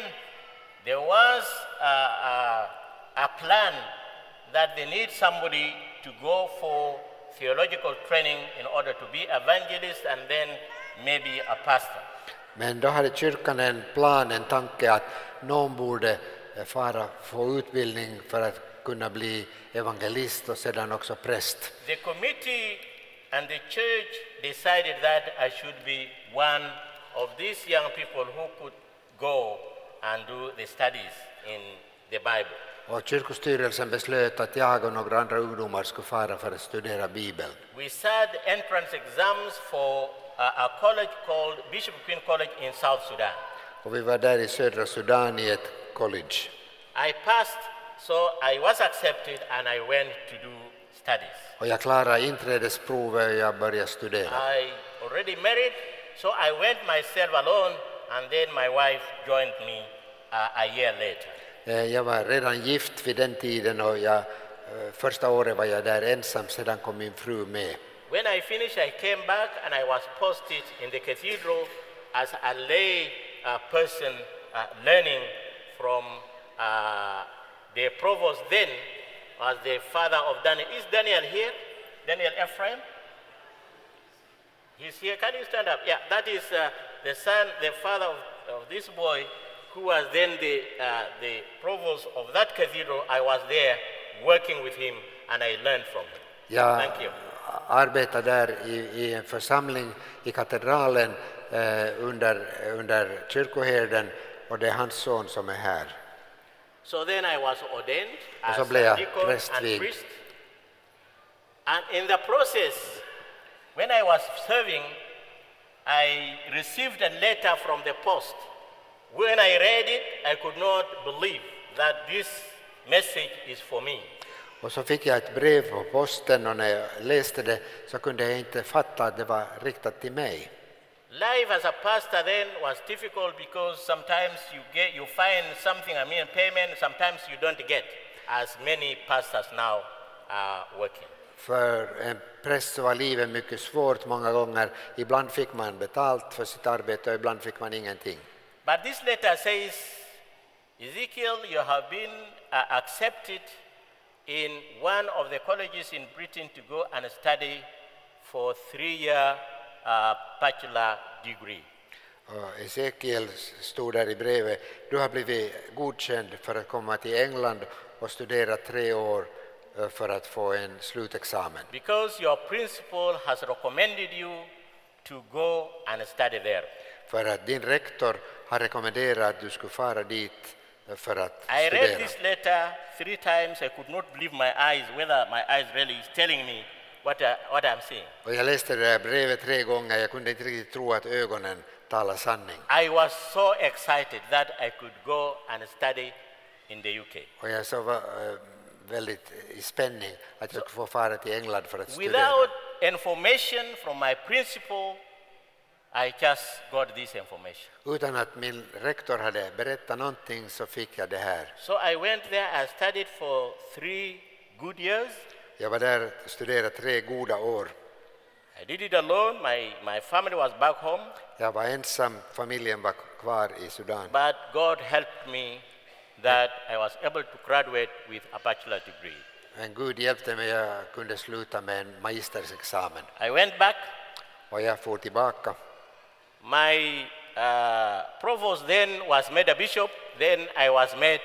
Speaker 2: there was a, a, a plan that they need somebody to go for theological training in order to be evangelist and then maybe a pastor.
Speaker 3: Men då hade kyrkan en plan, en tanke att någon borde eh, fara få utbildning för att kunna bli evangelist och sedan också präst.
Speaker 2: The committee and the church decided that I should be one of these young people who could go and do the studies in the Bible.
Speaker 3: Och kyrkostyrelsen beslöt att jag och några andra ungdomar skulle fara för att studera Bibeln.
Speaker 2: We sat entrance exams for a, college called Bishop Queen College in South Sudan.
Speaker 3: Och vi var där i södra Sudan i ett college.
Speaker 2: I passed, so I was accepted and I went to do studies.
Speaker 3: Och jag klarade inträdesprovet och jag började studera.
Speaker 2: I already married, so I went myself alone and then my wife joined me uh, a year later.
Speaker 3: Eh, Jag var redan gift vid den tiden och jag, eh, första året var jag där ensam, sedan kom min fru med.
Speaker 2: When I finished, I came back and I was posted in the cathedral as a lay uh, person uh, learning from uh, the provost then as the father of Daniel. Is Daniel here? Daniel Ephraim? He's here. Can you stand up? Yeah, that is uh, the son, the father of, of this boy, who was then the, uh, the provost of that cathedral. I was there working with him and I learned from him.
Speaker 3: Jag
Speaker 2: Thank you.
Speaker 3: Arbetar där i, i en församling i katedralen eh, under, under kyrkoherden och det är hans son som är här.
Speaker 2: So then I was ordained as
Speaker 3: så blev jag
Speaker 2: and
Speaker 3: prästvigd.
Speaker 2: priest. And in the process, when I was serving, I received a letter from the post. When I read it, I could not believe that this message is for me.
Speaker 3: Och så fick jag ett brev på posten och när jag läste det så kunde jag inte fatta att det var riktat till mig.
Speaker 2: Life as a pastor then was difficult because sometimes you get you find something, I mean payment, sometimes you don't get, as many pastors now are working.
Speaker 3: För en präst så var livet mycket svårt många gånger. Ibland fick man betalt för sitt arbete och ibland fick man ingenting.
Speaker 2: But this letter says, Ezekiel, you have been uh, accepted in one of the colleges in Britain to go and study for three-year uh, bachelor degree.
Speaker 3: Och Ezekiel stod där i brevet, du har blivit godkänd för att komma till England och studera tre år eh, för att få en slutexamen.
Speaker 2: Because your principal has recommended you to go and study there.
Speaker 3: För att din rektor har rekommenderat att du skulle fara dit för att
Speaker 2: I read this letter three times. I could not believe my eyes, whether my eyes really is telling me what, I, what I'm seeing.
Speaker 3: Och jag läste det där brevet tre gånger, jag kunde inte riktigt tro att ögonen talar sanning.
Speaker 2: I was so excited that I could go and study in the UK.
Speaker 3: Och jag så var eh, väldigt i spänning att jag skulle få fara till England för att studera.
Speaker 2: Without information from my principal, I just got this information.
Speaker 3: Utan att min rektor hade berättat någonting så fick jag det här.
Speaker 2: So I went there, I studied for three good years.
Speaker 3: Jag var där och studerade tre goda år.
Speaker 2: I did it alone. My, my family was back home,
Speaker 3: Jag var ensam, familjen var kvar i Sudan.
Speaker 2: but God helped me that I was able to graduate with a bachelor degree.
Speaker 3: Men Gud hjälpte mig, jag kunde sluta med en magistersexamen.
Speaker 2: I went back.
Speaker 3: Och jag for tillbaka.
Speaker 2: My uh, provost then was made a bishop. Then I was made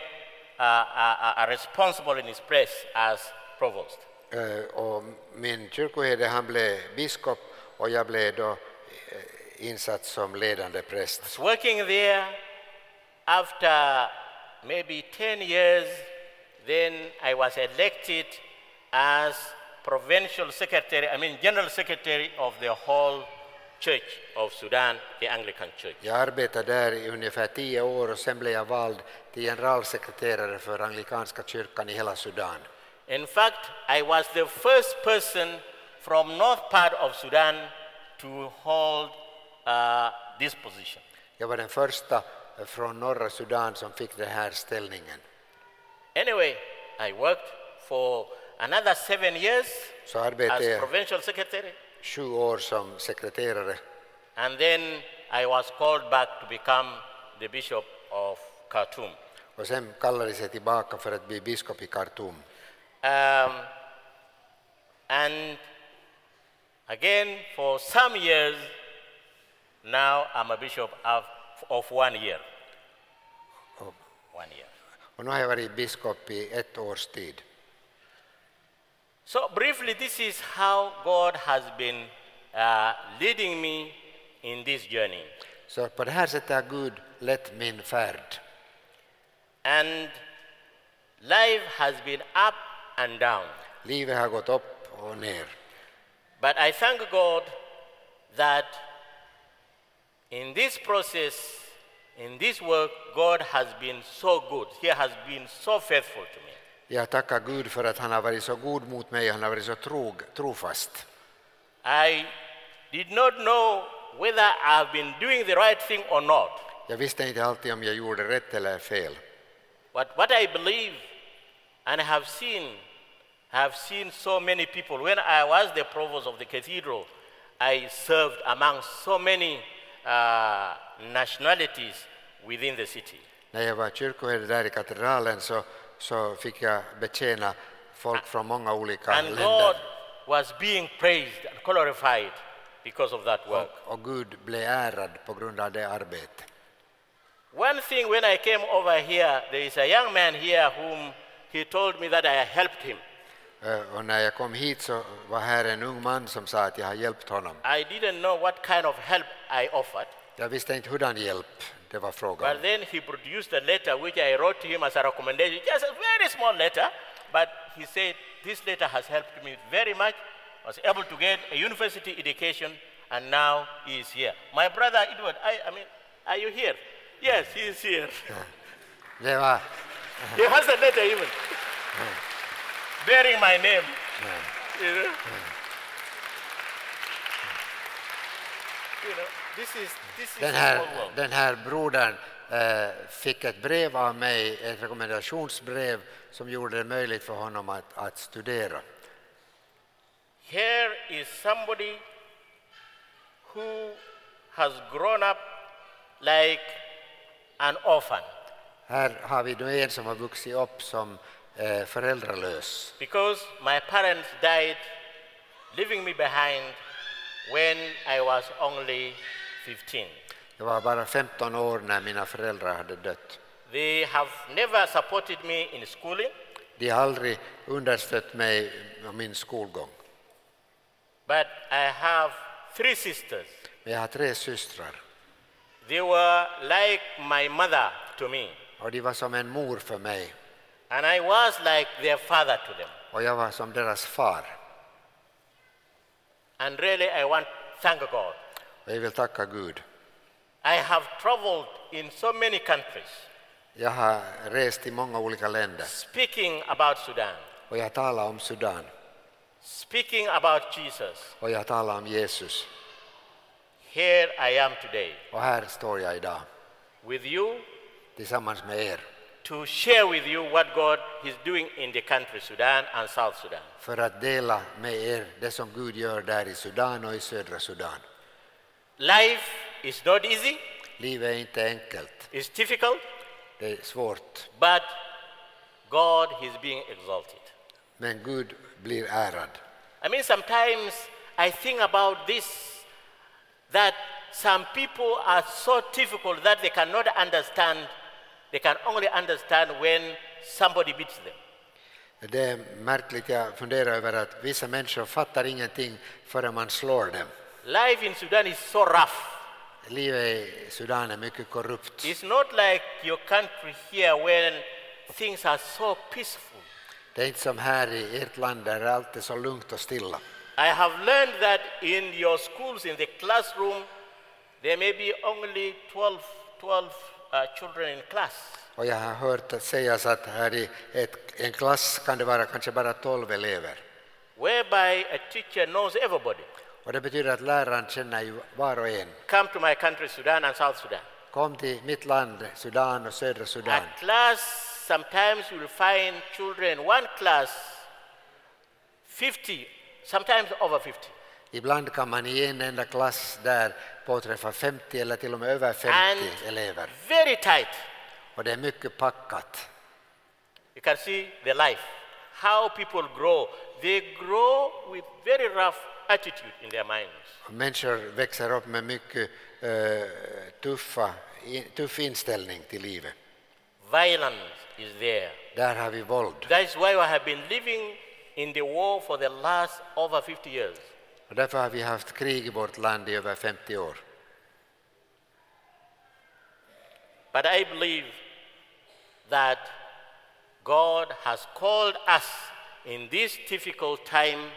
Speaker 2: uh, a, a- responsible in his place as provost.
Speaker 3: Eh, Och min kyrkoherde han blev biskop och jag blev då eh, insatt som ledande präst.
Speaker 2: was working there after maybe 10 years then i was elected as provincial secretary i mean general secretary of the whole church of sudan the anglican church
Speaker 3: Jag arbetade där i ungefär tio år och sen blev jag vald till generalsekreterare för anglikanska kyrkan i hela Sudan.
Speaker 2: in fact i was the first person from north part of sudan to hold uh, this position
Speaker 3: Jag var den första från norra Sudan som fick den här ställningen.
Speaker 2: anyway i worked for another seven years
Speaker 3: Så
Speaker 2: as provincial secretary
Speaker 3: sju år som sekreterare
Speaker 2: And then I was called back to become the bishop of Khartoum.
Speaker 3: och sen kallades jag tillbaka för att bli biskop i Khartoum.
Speaker 2: Um, and again, for some years, now I'm a bishop of, of one year.
Speaker 3: Och,
Speaker 2: One year.
Speaker 3: och nu har jag varit biskop i ett års tid.
Speaker 2: So, briefly, this is how God has been uh, leading me in this journey.
Speaker 3: Så på det här sättet har Gud lett min färd.
Speaker 2: And life has been up and down.
Speaker 3: Livet har gått upp och ner.
Speaker 2: But I thank God that in this process, in this work, God has been so good. He has been so faithful to me.
Speaker 3: Jag tackar Gud för att han har varit så god mot mig han har varit så trog, trofast.
Speaker 2: I did not know whether I've been doing the right thing or not.
Speaker 3: Jag visste inte alltid om jag gjorde rätt eller fel.
Speaker 2: But what I believe and have seen have seen so many people. When I was the provost of the cathedral, I served among so many uh, nationalities within the city.
Speaker 3: När jag var kyrkoherde där i katedralen så, så fick jag betjäna folk från många olika
Speaker 2: And God was being praised and glorified because of that work.
Speaker 3: Och, och Gud blev ärad på grund av det arbetet.
Speaker 2: One thing when I came over here, there is a young man here whom he told me that I helped him.
Speaker 3: Eh, Och när jag kom hit så var här en ung man som sa att jag har hjälpt honom.
Speaker 2: I didn't know what kind of help I offered.
Speaker 3: Jag visste inte hurdan hjälp det var fråga om.
Speaker 2: But then he produced a letter which I wrote to him as a recommendation, just a very small letter. But he said, This letter has helped me very much. I was able to get a university education, and now he is here. My brother Edward, I, I mean, are you here? Yes, he is here.
Speaker 3: Det var,
Speaker 2: he has a letter even bearing my name. You know? You know, this is
Speaker 3: den, här, den här brodern eh, fick ett brev av mig, ett rekommendationsbrev som gjorde det möjligt för honom att, att studera.
Speaker 2: Here is somebody who has grown up like an orphan
Speaker 3: Här har vi då en som har vuxit upp som eh, föräldralös.
Speaker 2: because my parents died, leaving me behind when I was only 15.
Speaker 3: Jag var bara 15 år när mina föräldrar hade dött.
Speaker 2: They have never supported me in schooling,
Speaker 3: De har aldrig understött mig och min skolgång.
Speaker 2: but I have three sisters.
Speaker 3: Men jag har tre systrar
Speaker 2: They were like my mother to me,
Speaker 3: och de var som en mor för mig
Speaker 2: and I was like their father to them.
Speaker 3: och jag var som deras far.
Speaker 2: And really, I want to thank God.
Speaker 3: Jag vill tacka Gud.
Speaker 2: I have traveled in so many countries
Speaker 3: Jag har rest i många olika länder
Speaker 2: speaking about Sudan,
Speaker 3: och jag talar om Sudan
Speaker 2: speaking about Jesus.
Speaker 3: och jag talar om Jesus.
Speaker 2: Here I am today
Speaker 3: Och här står jag idag
Speaker 2: with you
Speaker 3: tillsammans med er
Speaker 2: to share with you what God is doing in the country Sudan and South Sudan.
Speaker 3: för att dela med er det som Gud gör där i Sudan och i södra Sudan.
Speaker 2: Life is not easy,
Speaker 3: Livet är inte enkelt,
Speaker 2: it's difficult,
Speaker 3: det är svårt,
Speaker 2: but God is being exalted.
Speaker 3: men Gud blir ärad.
Speaker 2: I mean, sometimes I think about this that some people are so difficult that they cannot understand, they can only understand when somebody beats them.
Speaker 3: Det är märkligt, jag funderar över att vissa människor fattar ingenting förrän man slår dem.
Speaker 2: Life in Sudan is so rough.
Speaker 3: Livet i Sudan är mycket korrupt.
Speaker 2: It's not like your country here when things are so peaceful.
Speaker 3: Det är inte som här i ert land där allt är så lugnt och stilla.
Speaker 2: I have learned that in your schools, in the classroom, there may be only 12, 12 uh, children in class.
Speaker 3: Och jag har hört att sägas att här i ett, en klass kan det vara kanske bara 12 elever.
Speaker 2: whereby a teacher knows everybody.
Speaker 3: Och det betyder att läraren känner ju var och en.
Speaker 2: Come to my country, Sudan and South Sudan.
Speaker 3: Kom till mitt land, Sudan och södra Sudan.
Speaker 2: A class, sometimes you will find children, one class, 50, sometimes over 50.
Speaker 3: Ibland kan man i en enda klass där påträffa 50 eller till och med över 50
Speaker 2: And
Speaker 3: elever.
Speaker 2: very tight.
Speaker 3: Och det är mycket packat.
Speaker 2: You can see the life, how people grow. They grow with very rough attitude in their minds.
Speaker 3: Människor växer upp med mycket eh, tuffa, tuff inställning till livet.
Speaker 2: Violence is there.
Speaker 3: Där har vi våld.
Speaker 2: That is why we have been living in the war for the last over 50 years.
Speaker 3: Och därför har vi haft krig i vårt land i över 50 år.
Speaker 2: But I believe that God has called us in this difficult time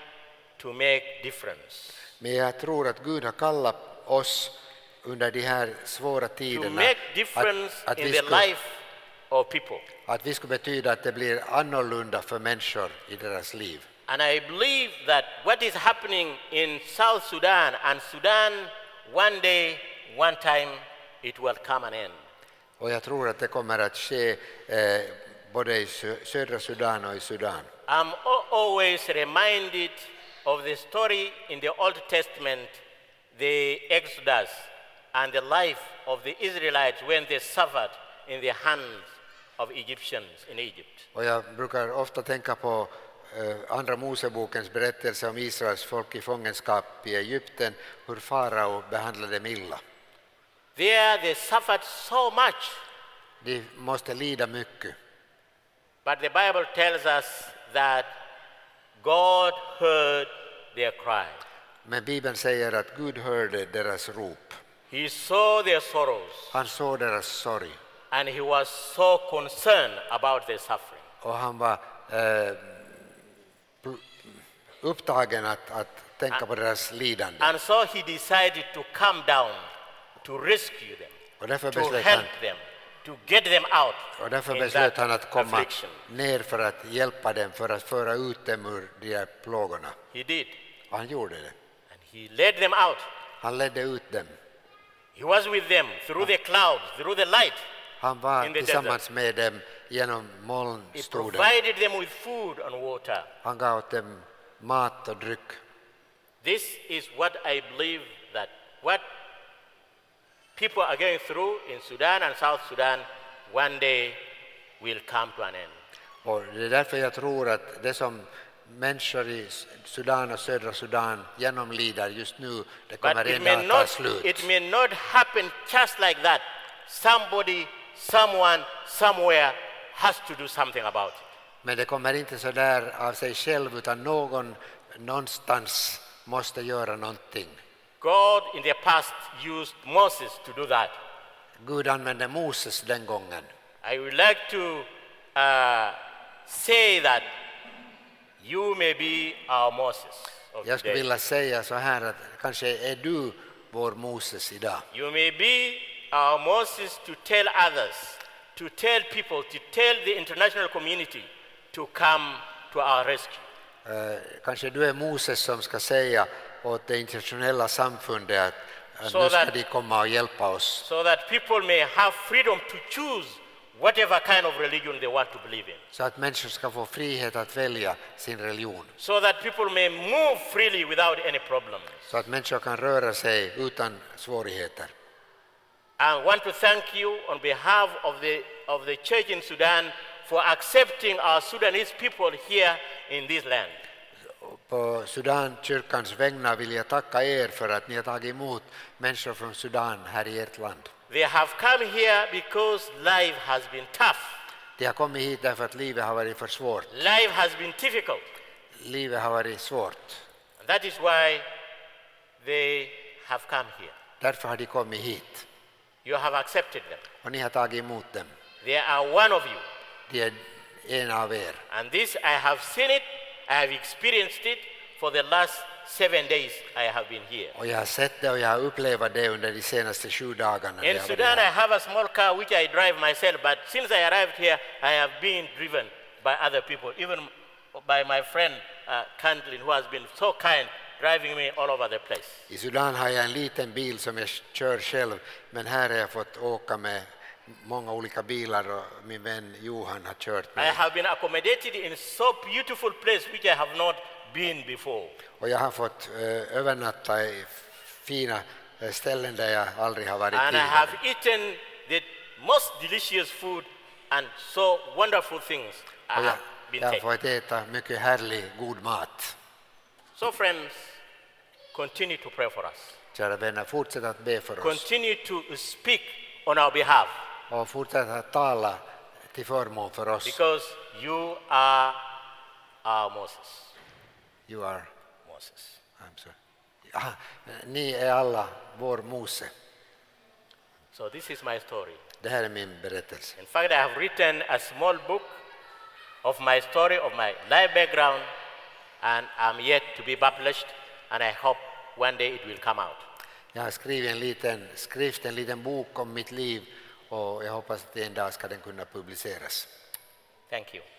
Speaker 2: to make difference.
Speaker 3: Men jag tror att Gud har kallat oss under de här svåra tiderna att, vi skulle, att vi betyda att det blir annorlunda för människor i deras liv.
Speaker 2: And I believe that what is happening in South Sudan and Sudan one day, one time, it will come an end.
Speaker 3: Och jag tror att det kommer att ske eh, både i sö- södra Sudan och i Sudan.
Speaker 2: I'm al- always reminded of the story in the Old Testament, the Exodus, and the life of the Israelites when they suffered in the hands of Egyptians in Egypt.
Speaker 3: Och jag brukar ofta tänka på eh, Andra Mosebokens berättelse om Israels folk i fångenskap i Egypten, hur farao behandlade dem illa.
Speaker 2: There they suffered so much,
Speaker 3: De måste lida mycket.
Speaker 2: but the Bible tells us that God heard their cry.
Speaker 3: Men Bibeln säger att Gud hörde deras rop.
Speaker 2: He saw their sorrows,
Speaker 3: Han såg deras sorg
Speaker 2: and he was so concerned about their suffering.
Speaker 3: och han var eh, upptagen att, att tänka på deras lidande.
Speaker 2: And so he decided to come down to rescue them,
Speaker 3: Och därför
Speaker 2: to
Speaker 3: beslöt han,
Speaker 2: them, to get them out
Speaker 3: och därför beslöt han att komma
Speaker 2: affliction.
Speaker 3: ner för att hjälpa dem, för att föra ut dem ur de här plågorna.
Speaker 2: He did.
Speaker 3: Och han gjorde det.
Speaker 2: And he led them out.
Speaker 3: Han ledde ut dem.
Speaker 2: He was with them through the clouds, through the light.
Speaker 3: Han var tillsammans med dem genom
Speaker 2: He
Speaker 3: molnstoden.
Speaker 2: provided them with food and water.
Speaker 3: Han gav åt dem mat och dryck.
Speaker 2: This is what I believe that what people are going through in Sudan and South Sudan one day will come to an end.
Speaker 3: Och det är därför jag tror att det som människor i Sudan och södra Sudan genomlider just nu, det
Speaker 2: But
Speaker 3: kommer
Speaker 2: may,
Speaker 3: dag att ta
Speaker 2: not,
Speaker 3: slut.
Speaker 2: it may not happen just like that. Somebody, someone, somewhere has to do something about it.
Speaker 3: Men det kommer inte så där av sig själv utan någon någonstans måste göra någonting.
Speaker 2: God in the past used Moses to do that.
Speaker 3: Gud använde Moses den gången.
Speaker 2: I would like to uh, say that you may be our Moses of
Speaker 3: Jag skulle
Speaker 2: today.
Speaker 3: vilja säga så här att kanske är du vår Moses idag.
Speaker 2: You may be our Moses to tell others, to tell people, to tell the international community to come to our rescue.
Speaker 3: Eh, Kanske du är Moses som ska säga åt det internationella samfundet att, att
Speaker 2: Så
Speaker 3: nu ska
Speaker 2: that-
Speaker 3: de komma och hjälpa oss.
Speaker 2: so that people may have freedom to choose whatever kind of religion they want to believe in.
Speaker 3: Så att människor ska få frihet att välja sin religion.
Speaker 2: So that people may move freely without any problem.
Speaker 3: Så att människor kan röra sig utan svårigheter.
Speaker 2: I want to thank you on behalf of the, of the church in Sudan for accepting our Sudanese people here in this land.
Speaker 3: På Sudankyrkans vägnar vill jag tacka er för att ni har tagit emot människor från Sudan här i ert land.
Speaker 2: They have come here because life has been tough.
Speaker 3: De har kommit hit därför att livet har varit för svårt.
Speaker 2: Life has been difficult.
Speaker 3: Livet har varit svårt.
Speaker 2: And that is why they have come here.
Speaker 3: Därför har de kommit hit.
Speaker 2: You have accepted them.
Speaker 3: Och ni har tagit emot dem.
Speaker 2: They are one of you.
Speaker 3: De är en av er.
Speaker 2: And this, I have seen it, I have experienced it for the last seven days I have been here.
Speaker 3: Och jag har sett det och jag har upplevt det under de senaste sju dagarna.
Speaker 2: In
Speaker 3: jag har varit
Speaker 2: Sudan, I have a small car which I drive myself, but since I arrived here, I have been driven by other people, even by my friend uh, Candlin, who has been so kind, driving me all over the place.
Speaker 3: I Sudan har jag en liten bil som jag kör själv, men här har jag fått åka med många olika bilar och min vän Johan har kört
Speaker 2: I
Speaker 3: mig.
Speaker 2: have been accommodated in so beautiful place which I have not been before.
Speaker 3: Och jag har fått eh, övernatta i fina eh, ställen där jag aldrig har varit
Speaker 2: And I
Speaker 3: tidigare.
Speaker 2: have eaten the most delicious food and so wonderful things I
Speaker 3: Och jag,
Speaker 2: have been
Speaker 3: jag har
Speaker 2: taken.
Speaker 3: fått äta mycket härlig, god mat.
Speaker 2: So friends, continue to pray for us.
Speaker 3: Kära vänner, fortsätt att be för oss
Speaker 2: Continue to speak on our behalf
Speaker 3: och fortsätt att tala till förmån för oss.
Speaker 2: because you are our Moses.
Speaker 3: You are,
Speaker 2: Moses.
Speaker 3: I'm sorry. Ah, ni är alla vår Mose.
Speaker 2: So this is my story.
Speaker 3: Det här är min berättelse.
Speaker 2: In fact, I have written a small book of my story, of my life background, and I'm yet to be published, and I hope one day it will come out.
Speaker 3: Jag har skrivit en liten skrift, en liten bok om mitt liv och jag hoppas att en dag ska den kunna publiceras.
Speaker 2: Thank you.